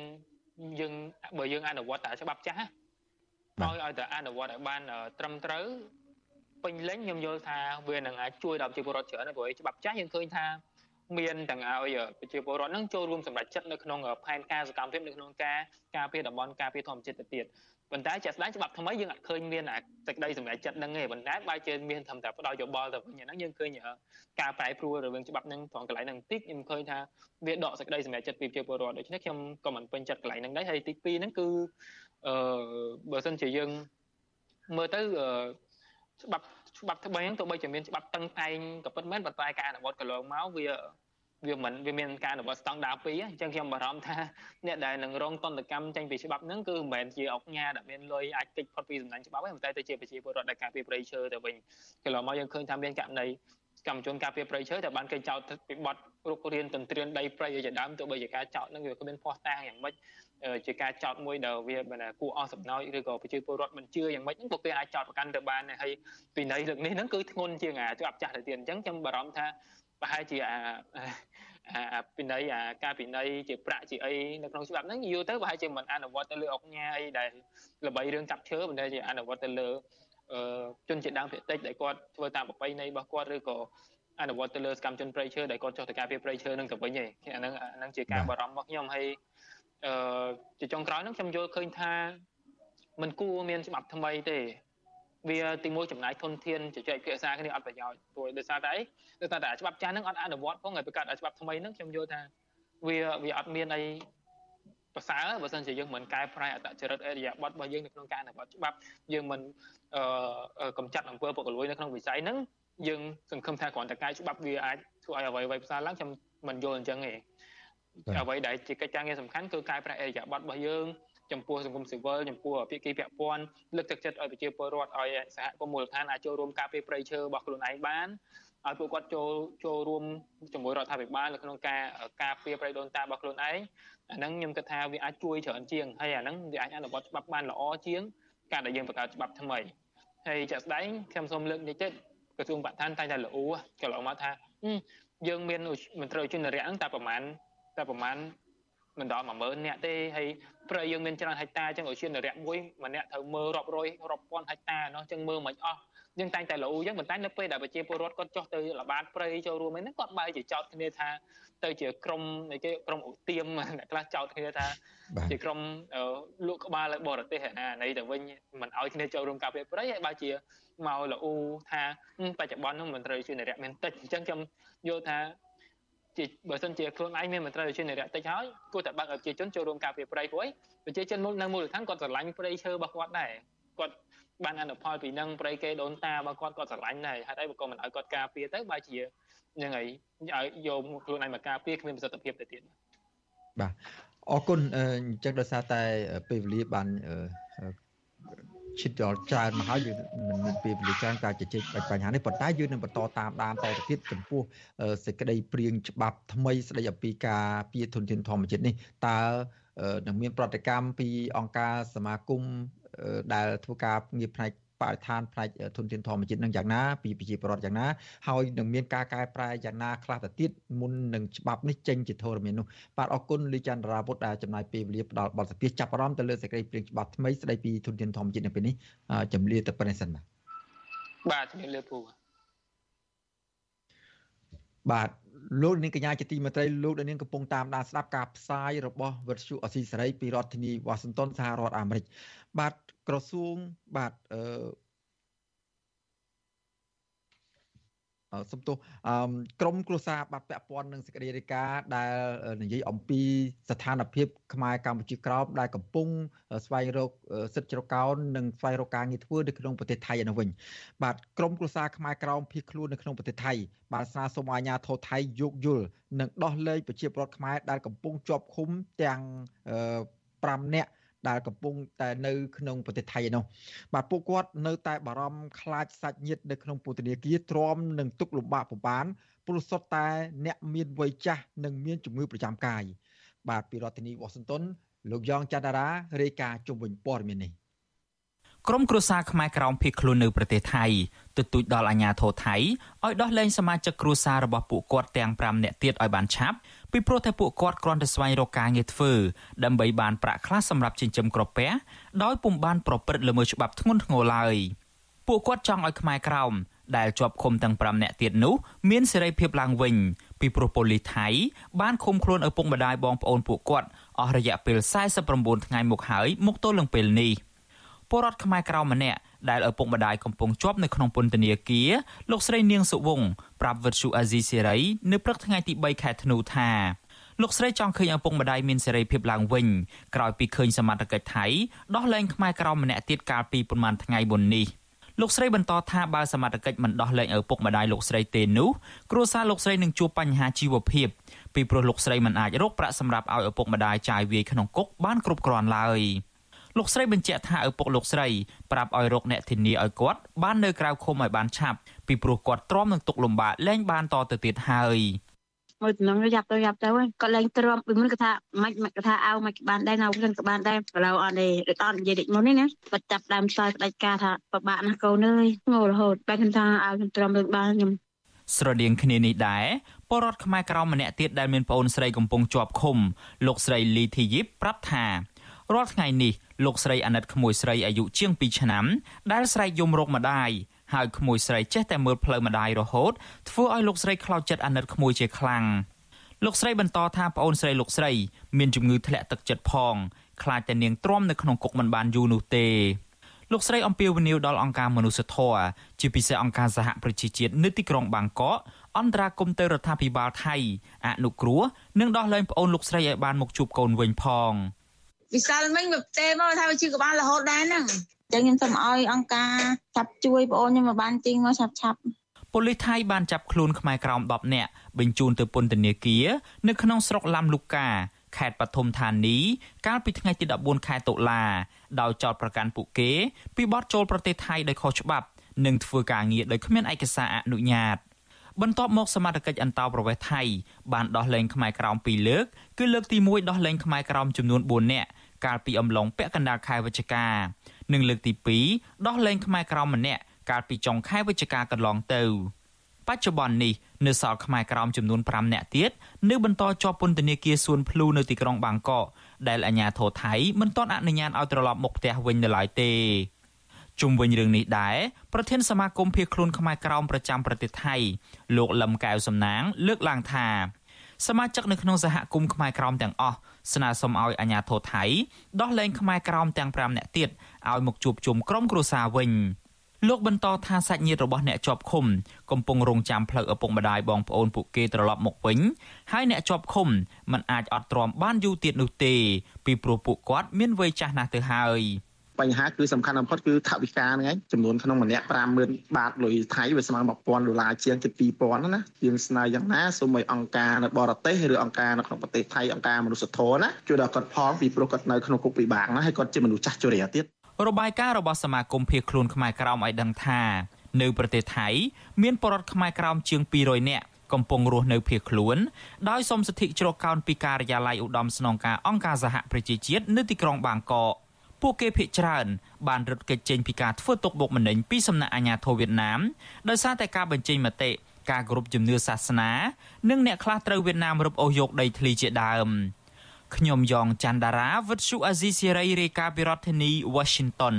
Speaker 10: យើងបើយើងអនុវត្តតែច្បាប់ចាស់ឲ្យឲ្យតែអនុវត្តឲ្យបានត្រឹមត្រូវពេញលេញខ្ញុំយល់ថាវានឹងអាចជួយដល់ប្រជាពលរដ្ឋច្រើនព្រោះច្បាប់ចាស់យើងឃើញថាមានទាំងឲ្យប្រជាពលរដ្ឋនឹងចូលរួមសម្រេចចិត្តនៅក្នុងផែនការសកម្មភាពនៅក្នុងការការពារតំបន់ការពារធម្មជាតិទៅទៀត ប៉ុន្តែជាក់ស្ដែងច្បាប់ថ្មីយើងអត់ឃើញមានអាសេចក្តីសម្រេចចិត្តហ្នឹងទេប៉ុន្តែបើជាមានត្រឹមតែផ្ដល់យោបល់ទៅវិញហ្នឹងយើងឃើញការប្រែប្រួលរវាងច្បាប់ហ្នឹងត្រង់កន្លែងហ្នឹងបន្តិចខ្ញុំឃើញថាវាដកសេចក្តីសម្រេចចិត្តពីប្រជាពលរដ្ឋដូច្នេះខ្ញុំក៏មិនពេញចិត្តកន្លែងហ្នឹងដែរហើយទី2ហ្នឹងគឺអឺបើសិនជាយើងមើលទៅច្បាប់ច្បាប់ថ្មីហ្នឹងទោះបីជាមានច្បាប់តឹងតែងក៏ពិតមែនប៉ុន្តែការអនុវត្តកន្លងមកវា វាមិនវាមានការអនុវត្តស្តង់ដារ2អញ្ចឹងខ្ញុំបារម្ភថាអ្នកដែលនឹងរងតន្តកម្មចេញពីច្បាប់ហ្នឹងគឺមិនមែនជាអង្គញាដែលមានលុយអាចគេចផុតពីសំណាញ់ច្បាប់ទេប៉ុន្តែទៅជាប្រជាពលរដ្ឋដែលការពារប្រៃឈើទៅវិញកន្លងមកយើងឃើញថាមានករណីកម្មជនការពារប្រៃឈើតែបានគេចោទពីបទរុករៀនទន្ទ្រានដីព្រៃជាដើមទោះបីជាការចោទហ្នឹងវាគ្មានភ័ស្តុតាងយ៉ាងម៉េចជាការចោទមួយដែលវាគួរអស់សំណោចឬក៏ប្រជាពលរដ្ឋមិនជឿយ៉ាងម៉េចហ្នឹងពួកគេអាចចោទប្រកាន់ទៅបានហើយពីនៃលើកនេះហ្នឹងគឺធ្ងន់ជាងអាច្បាប់ចាស់ទៅទៀតអញ្ចឹងខ្ញុំបារម្ភថា ប្រហែលជាអាអាពិន័យអាការពិន័យជាប្រាក់ជាអីនៅក្នុងច្បាប់ហ្នឹងយូរទៅប្រហែលជាមិនអនុវត្តទៅលើអង្គញាអីដែលល្បីរឿងចាប់ឈើប៉ុន្តែជាអនុវត្តទៅលើអឺជនជាតិដើមភាគតិចដែលគាត់ធ្វើតាមប្រពៃណីរបស់គាត់ឬក៏អនុវត្តទៅលើសកម្មជនប្រៃឈើដែលគាត់ចុះទៅការពារប្រៃឈើនឹងទៅវិញឯងអាហ្នឹងអាហ្នឹងជាការបារម្ភរបស់ខ្ញុំហើយអឺជាចុងក្រោយហ្នឹងខ្ញុំយល់ឃើញថាมันគួរមានច្បាប់ថ្មីទេ វាទីមួយចំណាយធនធានជជែកភាសាគ្នាអត់ប្រយោជន៍ព្រោះដោយសារតែអីដោយសារតែច្បាប់ចាស់ហ្នឹងអត់អនុវត្តផងហើយបង្កើតឲ្យច្បាប់ថ្មីហ្នឹងខ្ញុំយល់ថាវាវាអត់មានអីប្រសើរបើសិនជាយើងមិនកែប្រែអត្តចរិតអរិយាប័ត្ររបស់យើងនៅក្នុងការអនុវត្តច្បាប់យើងមិនអឺកំចាត់អំពើពុករលួយនៅក្នុងវិស័យហ្នឹងយើងសង្ឃឹមថាគ្រាន់តែកែច្បាប់វាអាចធ្វើឲ្យអ្វីអ្វីផ្សារឡើងខ្ញុំមិនយល់អញ្ចឹងទេអ្វីដែលជាកិច្ចការងារសំខាន់គឺកែប្រែអរិយាប័ត្ររបស់យើង ចំពោះសង្គមស៊ីវិលចំពោះភាគីពាក់ព័ន្ធលើកទឹកចិត្តឲ្យប្រជាពលរដ្ឋឲ្យសហគមន៍មូលដ្ឋានអាចចូលរួមការពារព្រៃឈើរបស់ខ្លួនឯងបានឲ្យពួកគាត់ចូលចូលរួមជាមួយរដ្ឋាភិបាលនៅក្នុងការការពារព្រៃដូនតារបស់ខ្លួនឯងអាហ្នឹងខ្ញុំគិតថាវាអាចជួយច្រើនជាងហើយអាហ្នឹងវាអាចអនុវត្តច្បាប់បានល្អជាងការដែលយើងបង្កើតច្បាប់ថ្មីហើយចាក់ស្ដែងខ្ញុំសូមលើកនេះទៀតក្រសួងបរិស្ថានតែតែល្អកន្លងមកថាយើងមានមន្ត្រីជនរៈហ្នឹងតែប្រហែលតែប្រហែល មិនដល់10000នាក់ទេហើយព្រៃយើងមានច្រើនហិកតាអញ្ចឹងឧឈានរយៈមួយម្នាក់ត្រូវមើលរាប់រយរាប់ពាន់ហិកតានោះអញ្ចឹងមើលមិនអស់យើងតែងតែលោអញ្ចឹងប៉ុន្តែនៅពេលដែលប្រជាពលរដ្ឋគាត់ចុះទៅល្បាតព្រៃចូលរួមហ្នឹងគាត់បែរជាចោទគ្នាថាទៅជាក្រុមគេក្រុមឧទាមអ្នកខ្លះចោទគ្នាថាជាក្រុមលក់ក្បាលលើបរទេសណាណីទៅវិញមិនអោយគ្នាចូលរួមការពារព្រៃហើយបើជាមកលោថាបច្ចុប្បន្ននោះមន្ត្រីជានរៈមានតិចអញ្ចឹងខ្ញុំយល់ថា ជាបើសិនជាខ្លួនឯងមានមន្ត្រីជានិរៈតិចហើយគួរតែបើកឲ្យប្រជាជនចូលរួមការពារព្រៃព្រោះប្រជាជនមូលនៅមូលដ្ឋានគាត់ស្រឡាញ់ព្រៃឈើរបស់គាត់ដែរគាត់បានអនុផលពីនឹងព្រៃគេដូនតារបស់គាត់គាត់ស្រឡាញ់ដែរហេតុអីបើក៏មិនឲ្យគាត់ការពារទៅបើជាយ៉ាងហើយឲ្យយកខ្លួនឯងមកការពារគ្មានប្រសិទ្ធភាពទៅទៀត
Speaker 1: បាទអរគុណអញ្ចឹងដោយសារតែពេលវេលាបាន ឈិតដល់ច្រើនមកហើយយើងមិនមានពេលវេលាច្រើនការជជែកបញ្ហានេះប៉ុន្តែយើងនឹងបន្តតាមដានតទៅទៀតចំពោះសេចក្តីព្រៀងច្បាប់ថ្មីស្តីអំពីការពារធនធានធម្មជាតិនេះតើនឹងមានប្រតិកម្មពីអង្គការសមាគមដែលធ្វើការងារផ្នែក បរិស្ថានផ្នែកធនធានធម្មជាតិនឹងយ៉ាងណាពីប្រជាពលរដ្ឋយ៉ាងណាហើយនឹងមានការកែប្រែយ៉ាងណាខ្លះទៅទៀតមុននឹងច្បាប់នេះចេញជាធរមាននោះបាទអរគុណលីចន្ទរាវុធដែលចំណាយពេលវេលាផ្ដល់បទសម្ភាសចាប់អារម្មណ៍ទៅលើសេចក្តីព្រាងច្បាប់ថ្មីស្តីពីធនធានធម្មជាតិនៅពេលនេះចម្លៀទៅប៉ុណ្ណេះសិនបាទ
Speaker 10: បាទជំរាបលាពូ
Speaker 1: បាទលោកនាងកញ្ញាជាទីមេត្រីលោកនាងកំពុងតាមដានស្ដាប់ការផ្សាយរបស់វិទ្យុអស៊ីសេរីពីរដ្ឋធានីវ៉ាស៊ីនតោនសហរដ្ឋអាមេរិកបាទ ក្រសួងបាទអឺសំទោសក្រមគ្រួសារបាត់ពាក់ព័ន្ធនឹងសេចក្តីរាយការណ៍ដែលនិយាយអំពីស្ថានភាពខ្មែរកម្ពុជាក្រោមដែលកំពុងស្វែងរកសិទ្ធិជ្រកកោននិងស្វែងរកការងារធ្វើនៅក្នុងប្រទេសថៃឯនោះវិញបាទក្រមគ្រួសារខ្មែរក្រោមភៀសខ្លួននៅក្នុងប្រទេសថៃបានស្នើសុំអាជ្ញាធរថៃយោគយល់និងដោះលែងប្រជាពលរដ្ឋខ្មែរដែលកំពុងជាប់ឃុំទាំង5នាក់ ដែលកំពុងតែនៅក្នុងប្រទេសថៃឯនោះបាទពួកគាត់នៅតែបារម្ភខ្លាចសាច់ញាតិនៅក្នុងពន្ធនាគារទ្រាំនឹងទុកលំបាកពិបាកព្រោះសុទ្ធតែអ្នកមានវ័យចាស់និងមានជំងឺប្រចាំកាយបាទពីរដ្ឋធានីវ៉ាស៊ីនតោនលោកយ៉ងច័ន្ទរារាយការណ៍ជុំវិញព័ត៌មាននេះ
Speaker 12: ក្រុមគ្រួសារខ្មែរក្រោមភៀសខ្លួននៅប្រទេសថៃទទូចដល់អាជ្ញាធរថៃឲ្យដោះលែងសមាជិកគ្រួសាររបស់ពួកគាត់ទាំង5នាក់ទៀតឲ្យបានឆាប់ពីព្រោះតែពួកគាត់គ្រាន់តែស្វែងរកការងារធ្វើដើម្បីបានប្រាក់ខ្លះសម្រាប់ចិញ្ចឹមក្រពះដោយពុំបានប្រព្រឹត្តល្មើសច្បាប់ធ្ងន់ធ្ងរឡើយពួកគាត់ចង់ឲ្យខ្មែរក្រោមដែលជាប់ឃុំទាំង5នាក់ទៀតនោះមានសេរីភាពឡើងវិញពីព្រោះប៉ូលីសថៃបានឃុំខ្លួនឪពុកម្ដាយបងប្អូនពួកគាត់អស់រយៈពេល49ថ្ងៃមកហើយមកទល់នឹងពេលនេះ ពលរដ្ឋខ្មែរក្រៅម្នាក់ដែលឪពុកម្ដាយកំពុងជាប់នៅក្នុងពន្ធនាគារលោកស្រីនាងសុវងប្រាប់វិទ្យុអាស៊ីសេរីនៅព្រឹកថ្ងៃទី3ខែធ្នូថាលោកស្រីចង់ឃើញឪពុកម្ដាយមានសេរីភាពឡើងវិញក្រោយពីឃើញសមត្ថកិច្ចថៃដោះលែងខ្មែរក្រៅម្នាក់ទៀតកាលពីប្រមាណថ្ងៃមុននេះលោកស្រីបន្តថាបើសមត្ថកិច្ចមិនដោះលែងឪពុកម្ដាយលោកស្រីទេនោះគ្រួសារលោកស្រីនឹងជួបបញ្ហាជីវភាពពីព្រោះលោកស្រីមិនអាចរកប្រាក់សម្រាប់ឲ្យឪពុកម្ដាយចាយវាយក្នុងគុកបានគ្រប់គ្រាន់ឡើយ លោកស្រីបញ្ជាក់ថាឪពុកលោកស្រីប្រាប់ឲ្យរកអ្នកធានាឲ្យគាត់បាននៅក្រៅឃុំឲ្យបានឆាប់ពីព្រោះគាត់ទ្រាំនឹងទុកលំបាកលែងបានតទៅទៀតហើយ
Speaker 13: មួយតំណងយ៉ាប់ទៅយ៉ាប់ទៅគាត់លែងទ្រាំពីមុនគាត់ថាមិនមិនគាត់ថាអោមិនបានដែរនៅខ្លួនក៏បានដែរឥឡូវអត់ទេដូចអត់និយាយដូចមុននេះណាគាត់ចាប់ដើមឆ្លើយផ្ដាច់ការថាពិបាកណាស់កូនអើយងល់រហូតបែរខ្ញុំថាឲ្យខ្ញុំទ្រាំលើបានខ្ញុំ
Speaker 12: ស្រដៀងគ្នានេះដែរពលរដ្ឋខ្មែរក្រៅម្នាក់ទៀតដែលមានប្អូនស្រីកំពុងជាប់ឃុំលោកស្រីលីធីយីបប្រាប់ថា រាល់ថ្ងៃនេះលោកស្រីអាណិតក្មួយស្រីអាយុជាង2ឆ្នាំដែលស្រែកយំរោគម្ដាយហើយក្មួយស្រីចេះតែមើលផ្លូវម្ដាយរហូតធ្វើឲ្យលោកស្រីខ្លោចចិត្តអាណិតក្មួយជាខ្លាំងលោកស្រីបន្តថាប្អូនស្រីលោកស្រី មានជំងឺធ្លាក់ទឹកចិត្តផងខ្លាចតែនាងទ្រាំនៅក្នុងគុកមិនបានយូរនោះទេលោកស្រីអំពាវនាវដល់អង្គការមនុស្សធម៌ជាពិសេសអង្គការសហប្រជាជាតិនៅទីក្រុងបាងកកអន្តរាគមន៍ទៅរដ្ឋាភិបាលថៃអនុគ្រោះនិងដោះលែងប្អូនលោកស្រីឲ្យបានមកជួបកូនវិញផង
Speaker 13: វិសាលមិញមកផ្ទេមកថាវាជាក្បាលរហូតដែរហ្នឹងចឹងខ្ញុំសូមឲ្យអង្គការចាប់ជួយបងអូនខ្ញុំមកបានទីងមកឆាប់ឆាប់
Speaker 12: ប៉ូលីសថៃបានចាប់ខ្លួនខ្មែរក្រោម10នាក់បញ្ជូនទៅពន្ធនាគារនៅក្នុងស្រុកឡាំលូកាខេត្តបឋមធានីកាលពីថ្ងៃទី14ខែតុលាដោយចោទប្រកាន់ពួកគេពីបទចូលប្រទេសថៃដោយខុសច្បាប់និងធ្វើការងារដោយគ្មានឯកសារអនុញ្ញាត បន្ទាប់មកសមាជិកអន្តោប្រវេសន៍ថៃបានដោះលែងខ្មែរក្រោម2លើកគឺលើកទី1ដោះលែងខ្មែរក្រោមចំនួន4នាក់កាលពីអំឡុងពាក់កណ្ដាលខែវិច្ឆិកានិងលើកទី2ដោះលែងខ្មែរក្រោមម្នាក់កាលពីចុងខែវិច្ឆិកាកន្លងទៅបច្ចុប្បន្ននេះនៅសល់ខ្មែរក្រោមចំនួន5នាក់ទៀតនៅបន្តជាប់ពន្ធនាគារសួនភ្លូនៅទីក្រុងបាងកកដែលអាជ្ញាធរថៃមិនទាន់អនុញ្ញាតឲ្យត្រឡប់មកផ្ទះវិញនៅឡើយទេ ជុំវិញរឿងនេះដែរប្រធានសមាគមភៀសខ្លួនខ្មែរក្រោមប្រចាំប្រទេសថៃលោកលឹមកែវសំណាង លើកឡើងថាសមាជិកនៅក្នុងសហគមន៍ខ្មែរក្រោមទាំងអស់ស្នើសុំឲ្យអាជ្ញាធរថៃដោះលែងខ្មែរក្រោមទាំង5នាក់ទៀតឲ្យមកជួបជុំក្រុមគ្រួសារវិញលោកបន្តថាសាច់ញាតិរបស់អ្នកជាប់ឃុំកំពុងរងចាំផ្លូវឪពុកម្ដាយបងប្អូនពួកគេត្រឡប់មកវិញហើយអ្នកជាប់ឃុំមិនអាចអត់ទ្រាំបានយូរទៀតនោះទេពីព្រោះពួកគាត់មានវ័យចាស់ណាស់ទៅហើយ។
Speaker 14: បញ្ហាគឺសំខាន់បំផុតគឺថវិកាហ្នឹងឯងចំនួនក្នុងម្នាក់50000បាតលុយថៃវាស្មើ1000ដុល្លារជាងជិត2000ណាយើងស្នើយ៉ាងណាសូមឲ្យអង្គការនៅបរទេសឬអង្គការនៅក្នុងប្រទេសថៃអង្គការមនុស្សធម៌ណាជួយដល់គាត់ផងពីព្រោះគាត់នៅក្នុងគុកពិបាកណាហើយគាត់ជាមនុស្សចាស់ជរាទៀត
Speaker 12: របាយការណ៍របស់សមាគមភៀសខ្លួនខ្មែរក្រោមឲ្យដឹងថានៅប្រទេសថៃមានបរិវត្តខ្មែរក្រោមជាង200នាក់កំពុងរស់នៅភៀសខ្លួនដោយសុំសិទ្ធិជ្រកកោនពីការិយាល័យឧត្តមស្នងការអង្គការសហប្រជាជាតិនៅទីក្រុងបាងកក ពួកគេភ័យច្រើនបានរត់គេចចេញពីការធ្វើទុកបុកម្នេញពីសំណាក់អាជ្ញាធរវៀតណាមដោយសារតែការបញ្ចេញមតិការគោរពជំនឿសាសនានិងអ្នកខ្លះត្រូវវៀតណាមរឹបអូសយកដីធ្លីជាដើមខ្ញុំយ៉ងច័ន្ទដារាវិទ្យុអាស៊ីសេរីរាយការណ៍ពីរដ្ឋធានី Washington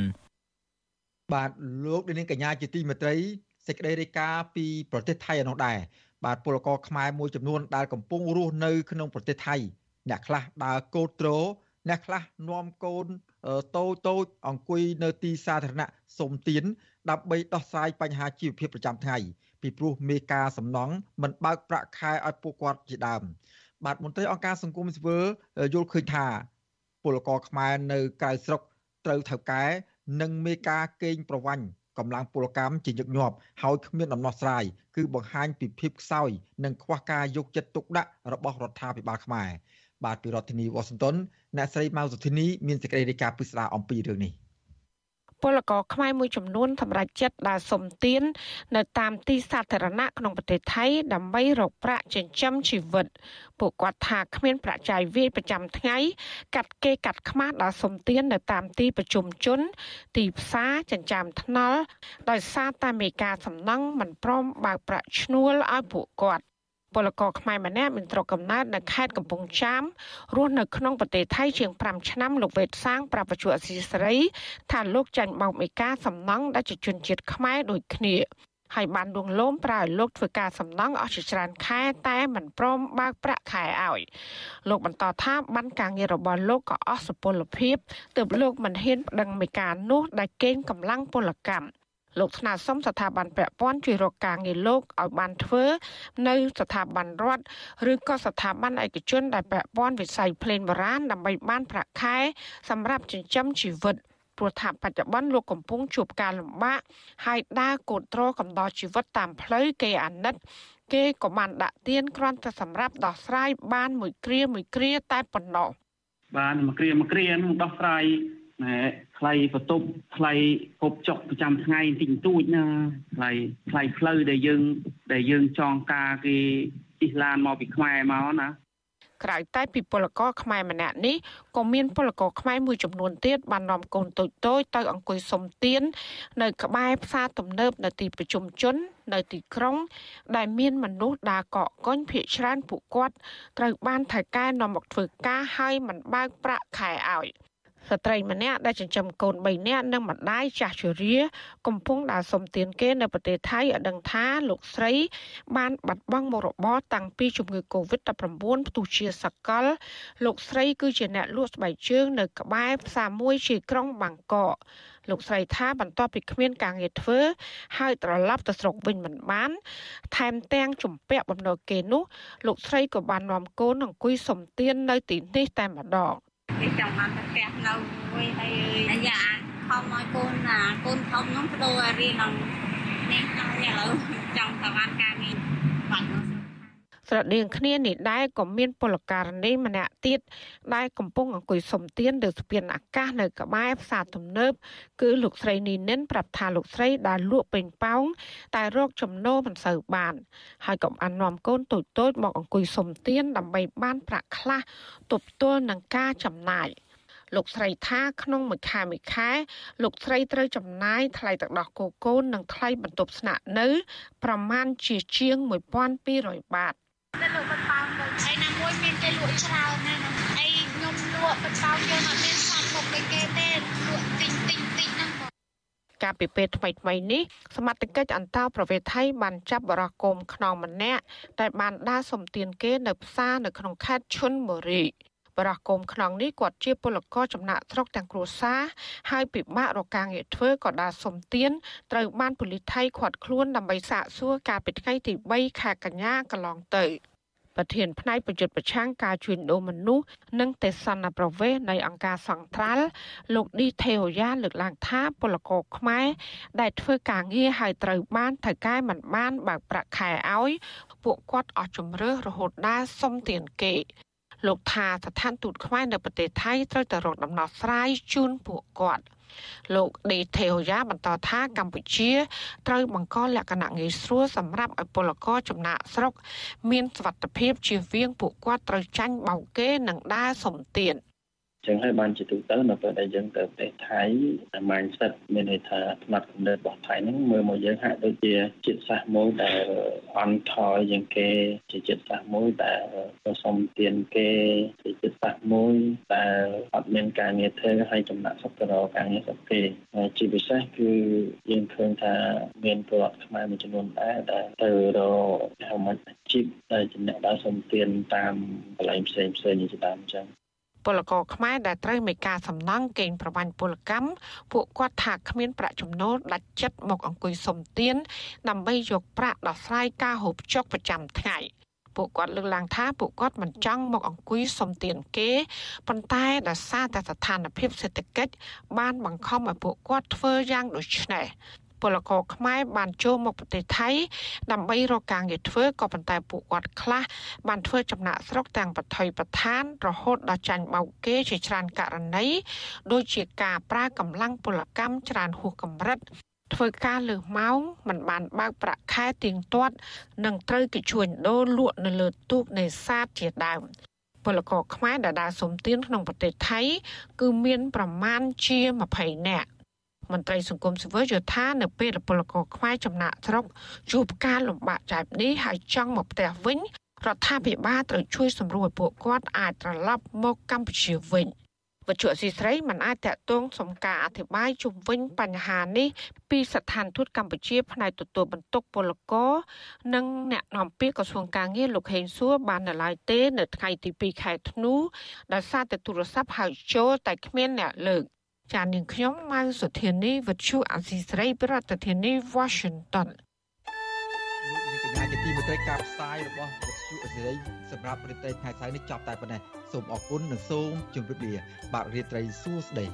Speaker 1: បាទលោកនាងកញ្ញាជាទីមេត្រីសេចក្តីរាយការណ៍ពីប្រទេសថៃឯនោះដែរបាទពលករខ្មែរមួយចំនួនដែលកំពុងរស់នៅក្នុងប្រទេសថៃអ្នកខ្លះដើរកោតត្រអ្នកខ្លះនាំកូន តូចតូចអង្គុយនៅទីសាធារណៈសុំទានដើម្បីដោះស្រាយបញ្ហាជីវភាពប្រចាំថ្ងៃពីព្រោះមេការសំណង់មិនបើកប្រាក់ខែឲ្យពួកគាត់ជាដើមបាទមន្ត្រីអង្គការសង្គមស៊ីវិលយល់ឃើញថាពលករខ្មែរនៅក្រៅស្រុកត្រូវថៅកែនិងមេការកេងប្រវ័ញ្ចកម្លាំងពលកម្មជាញឹកញាប់ហើយគ្មានដំណោះស្រាយគឺបង្ហាញពីភាពខ្សោយនិងខ្វះការយកចិត្តទុកដាក់របស់រដ្ឋាភិបាលខ្មែរ បាទពីរដ្ឋធានីវ៉ាស៊ីនតោនអ្នកស្រីម៉ៅសុធីនីមានសេចក្តីរាយការណ៍ពិស្ដារអំពីរឿងនេះ
Speaker 5: ពលករខ្មែរមួយចំនួនសម្រាប់ចិត្តដើរសុំទាននៅតាមទីសាធារណៈក្នុងប្រទេសថៃដើម្បីរកប្រាក់ចិញ្ចឹមជីវិតពួកគាត់ថាគ្មានប្រាក់ចាយវាយប្រចាំថ្ងៃ កាត់គេកាត់ខ្មាស់ដើរសុំទាននៅតាមទីប្រជុំជន ទីផ្សារចិញ្ចើមថ្នល់ដោយសារតែមេការសំណង់មិនព្រមបើកប្រាក់ឈ្នួលឲ្យពួកគាត់ ពលករខ្មែរម្នាក់មានស្រុកកំណើតនៅខេត្តកំពង់ចាមរស់នៅក្នុងប្រទេសថៃជាង5ឆ្នាំលោកវេតសាងប្រាប់វិទ្យុអសីសេរីថាលោកចាញ់បោកមេការសំណង់ដែលជាជនជាតិខ្មែរដូចគ្នាហើយបានដួងលោមប្រើឲ្យលោកធ្វើការសំណងអស់ជាច្រើនខែតែមិនព្រមបើកប្រាក់ខែឲ្យលោកបន្តថាបានការងាររបស់លោកក៏អស់សុពលភាពទើបលោកមិនហ៊ានប្តឹងមេការនោះដែលកេងកម្លាំងពលកម្ម លោកស្នើសុំស្ថាប័នពាក់ព័ន្ធជួយរកការងារលោកឲ្យបានធ្វើនៅស្ថាប័នរដ្ឋឬក៏ស្ថាប័នឯកជនដែលពាក់ព័ន្ធវិស័យភ្លេងបុរាណដើម្បីបានប្រាក់ខែសម្រាប់ចិញ្ចឹមជីវិតព្រោះថាបច្ចុប្បន្នលោកកំពុងជួបការលំបាកហើយដើរកូតត្រកំដរជីវិតតាមផ្លូវគេអាណិត គេក៏បានដាក់ទៀនគ្រាន់តែសម្រាប់ដោះស្រាយបានមួយគ្រាមួយគ្រាតែប៉ុណ្ណោះ
Speaker 15: បានមួយគ្រាមួយគ្រានឹងដោះស្រាយណែ ថ្លៃបន្ទប់ថ្លៃគប់ចុកប្រចាំថ្ងៃបន្តិចបន្តួចណាថ្លៃថ្លៃផ្លូវដែលយើងដែលយើងចងការគេជិះឡានមកពីខ្មែរមកណា
Speaker 5: ក្រៅតែពីពលករខ្មែរម្នាក់នេះក៏មានពលករខ្មែរមួយចំនួនទៀតបាននាំកូនតូចតូចទៅអង្គុយសុំទាននៅក្បែរផ្សារទំនើបនៅទីប្រជុំជននៅទីក្រុង ដែលមានមនុស្សដើរកកកុញភៀកច្រើនពួកគាត់ត្រូវបានថៅកែនាំមកធ្វើការហើយមិនបើកប្រាក់ខែឲ្យ។ ស្ត្រីម្នាក់ដែលចិញ្ចឹមកូន3នាក់និងម្ដាយចាស់ជរា កំពុងដើរសុំទានគេនៅប្រទេសថៃឲ្យដឹងថាលោកស្រីបានបាត់បង់មុខរបរតាំងពីជំងឺ Covid-19 ផ្ទុះជាសកល លោកស្រីគឺជាអ្នកលក់ស្បែកជើងនៅក្បែរផ្សារមួយជាក្រុងបាងកកលោកស្រីថាបន្ទាប់ពីគ្មានការងារធ្វើហើយត្រឡប់ទៅស្រុកវិញមិនបាន ថែមទាំងជំពាក់បំណុលគេនោះលោកស្រីក៏បាននាំកូនអង្គុយសុំទាននៅទីនេះតែម្ដង
Speaker 16: គេចង់បានទៅផ្ទះនៅមួយហើយអីយ៉ាខំឲ្យកូនអាកូនធំនោះបដូររៀននឹងនេះនឹងឥឡូវចង់ទៅបានការងារបាត់នោះ
Speaker 5: ស្រដៀងគ្នានេះដែរក៏មានពលករណីម្នាក់ទៀតដែលកំពុងអង្គុយសុំទានលើស្ពានអាកាសនៅក្បែរផ្សារទំនើបគឺលោកស្រីនីនិនប្រាប់ថាលោកស្រីដែលលក់ពេញប៉ោងតែរកចំណូលមិនសូវបាន ហើយក៏បាននាំកូនតូចតូចមកអង្គុយសុំទានដើម្បីបានប្រាក់ខ្លះទប់ទល់នឹងការចំណាយលោកស្រីថាក្នុងមួយខែមួយខែលោកស្រីត្រូវចំណាយថ្លៃទឹកដោះគោកូននិងថ្លៃបន្ទប់ស្នាក់នៅ ប្រមាណជាជាង1200បាត
Speaker 16: ទៅលក់បតោទៅហើយណាមួយមានតែលក់ច្រើនណាស់អីខ្ញុំលក់បតោយើងអត់មានសំមុខដូចគេទេលក់ទិញទិញទិញហ្នឹង
Speaker 5: កាលពីពេលថ្មីថ្មីនេះសមត្ថកិច្ចអន្តោប្រវេសន៍ថៃបានចាប់បរិះគោមខ្នងម្នាក់ដែលបានដើរសំទានគេនៅផ្សារនៅក្នុងខេត្តឈុនបុរី បរោះគោមខ្នងនេះគាត់ជាពលករចំណាក់ស្រុកទាំងគ្រួសារហើយពិបាករកការងារធ្វើក៏ដើរសុំទានត្រូវបានប៉ូលីសថៃឃាត់ខ្លួនដើម្បីសាកសួរកាលពីថ្ងៃទី3ខែកញ្ញាកន្លងទៅប្រធានផ្នែកប្រយុទ្ធប្រឆាំងការជួញដូរមនុស្សនិងទេសនប្រវេសនៃអង្គការសង្ត្រាល់លោកឌីថេអូយ៉ាលើកឡើងថាពលករខ្មែរដែលធ្វើការងារហើយត្រូវបានថៅកែមិនបានបើកប្រាក់ខែឲ្យ ពួកគាត់អស់ជំរឿរហូតដល់សុំទានគេ លោកថាស្ថានទូតខ្មែរនៅប្រទេសថៃត្រូវតែរកដំណោះស្រាយជូនពួកគាត់លោកដេថេអូយ៉ាបន្តថាកម្ពុជា ត្រូវបង្កលក្ខណៈងាយស្រួលសម្រាប់ឲ្យពលករចំណាក់ស្រុក មានសុវត្ថិភាពជៀសវាងពួកគាត់ត្រូវចាញ់បោកគេនិងដើរសំទៀន
Speaker 6: ចឹងហើយបានជាទូទៅនៅពេលដែលយើងទៅប្រទេសថៃ mindset មានន័យថាផ្នែកកំណត់របស់ថៃហ្នឹងមើលមកយើងហាក់ដូចជាចិត្តសាសមួយដែលអន់ថយជាងគេជាចិត្តសាសមួយដែលសុំទានគេជាចិត្តសាសមួយដែលអត់មានការងារធ្វើហើយចំណាក់សុខទៅរកការងារសុខគេហើយជាពិសេសគឺយើងឃើញថាមានពលរដ្ឋខ្មែរមួយចំនួនដែរដែលទៅរកហៅមិនអាជីពដែលចំណាក់ដើរសុំទានតាមកន្លែងផ្សេងផ្សេងជាដើមអញ្ចឹង
Speaker 5: ពលករខ្មែរដែលត្រូវមេការសំណង់កេងប្រវ័ញ្ចពលកម្មពួកគាត់ថាគ្មានប្រាក់ចំណូលដាច់ចិត្តមកអង្គុយសុំទានដើម្បីយកប្រាក់ដោះស្រាយការហូបចុកប្រចាំថ្ងៃពួកគាត់លើកឡើងថាពួកគាត់មិនចង់មកអង្គុយសុំទានគេប៉ុន្តែដោយសារតែស្ថានភាពសេដ្ឋកិច្ចបានបង្ខំឲ្យពួកគាត់ធ្វើយ៉ាងដូចនេះ ពលករខ្មែរបានចូលមកប្រទេសថៃដើម្បីរកការងារធ្វើក៏ប៉ុន្តែពួកគាត់ខ្លះបានធ្វើចំណាក់ស្រុកទាំងបថុយបឋានរហូតដល់ចាញ់បោកគេជាច្រើនករណីដូចជាការប្រើកម្លាំងពលកម្មច្រើនហួសកម្រិតធ្វើការលើសម៉ោងមិនបានបើកប្រាក់ខែទៀងទាត់ និងត្រូវគេជួញដូរលក់នៅលើទូកនេសាទជាដើមពលករខ្មែរដែលដើរសុំទានក្នុងប្រទេសថៃ គឺមានប្រមាណជា20នាក់ មន្ត្រីសង្គមស៊ីវិលយល់ថានៅពេលពលករខ្មែរចំណាក់ស្រុកជួបការលំបាកបែបនេះហើយចង់មកផ្ទះវិញរដ្ឋាភិបាលត្រូវជួយសម្រួលពួកគាត់អាចត្រឡប់មកកម្ពុជាវិញវិទ្យុស៊ីស្រីមិនអាចតតងសំការអធិប្បាយជុំវិញបញ្ហានេះពីស្ថានទូតកម្ពុជាផ្នែកទទួលបន្ទុកពលករនិងអ្នកនាំពាក្យក្រសួងការងារលោកហេងសួរបាននៅឡើយទេ នៅថ្ងៃទី2ខែធ្នូដោយសារតែទូរស័ព្ទហៅចូលតែគ្មានអ្នកលើក ចាននាងខ្ញុំម៉ៅសុធានីវិទ្យុអសីស្រីប្រធានាធិបតី Washington
Speaker 1: លោកនាងកញ្ញាជាទីមេត្រីការផ្សាយរបស់វិទ្យុអសីស្រីសម្រាប់ព្រឹត្តិថ្ងៃស្អែកនេះចប់តែប៉ុណ្ណេះសូមអរគុណនិងសូមជម្រាបលាបាទរាត្រីសួស្តី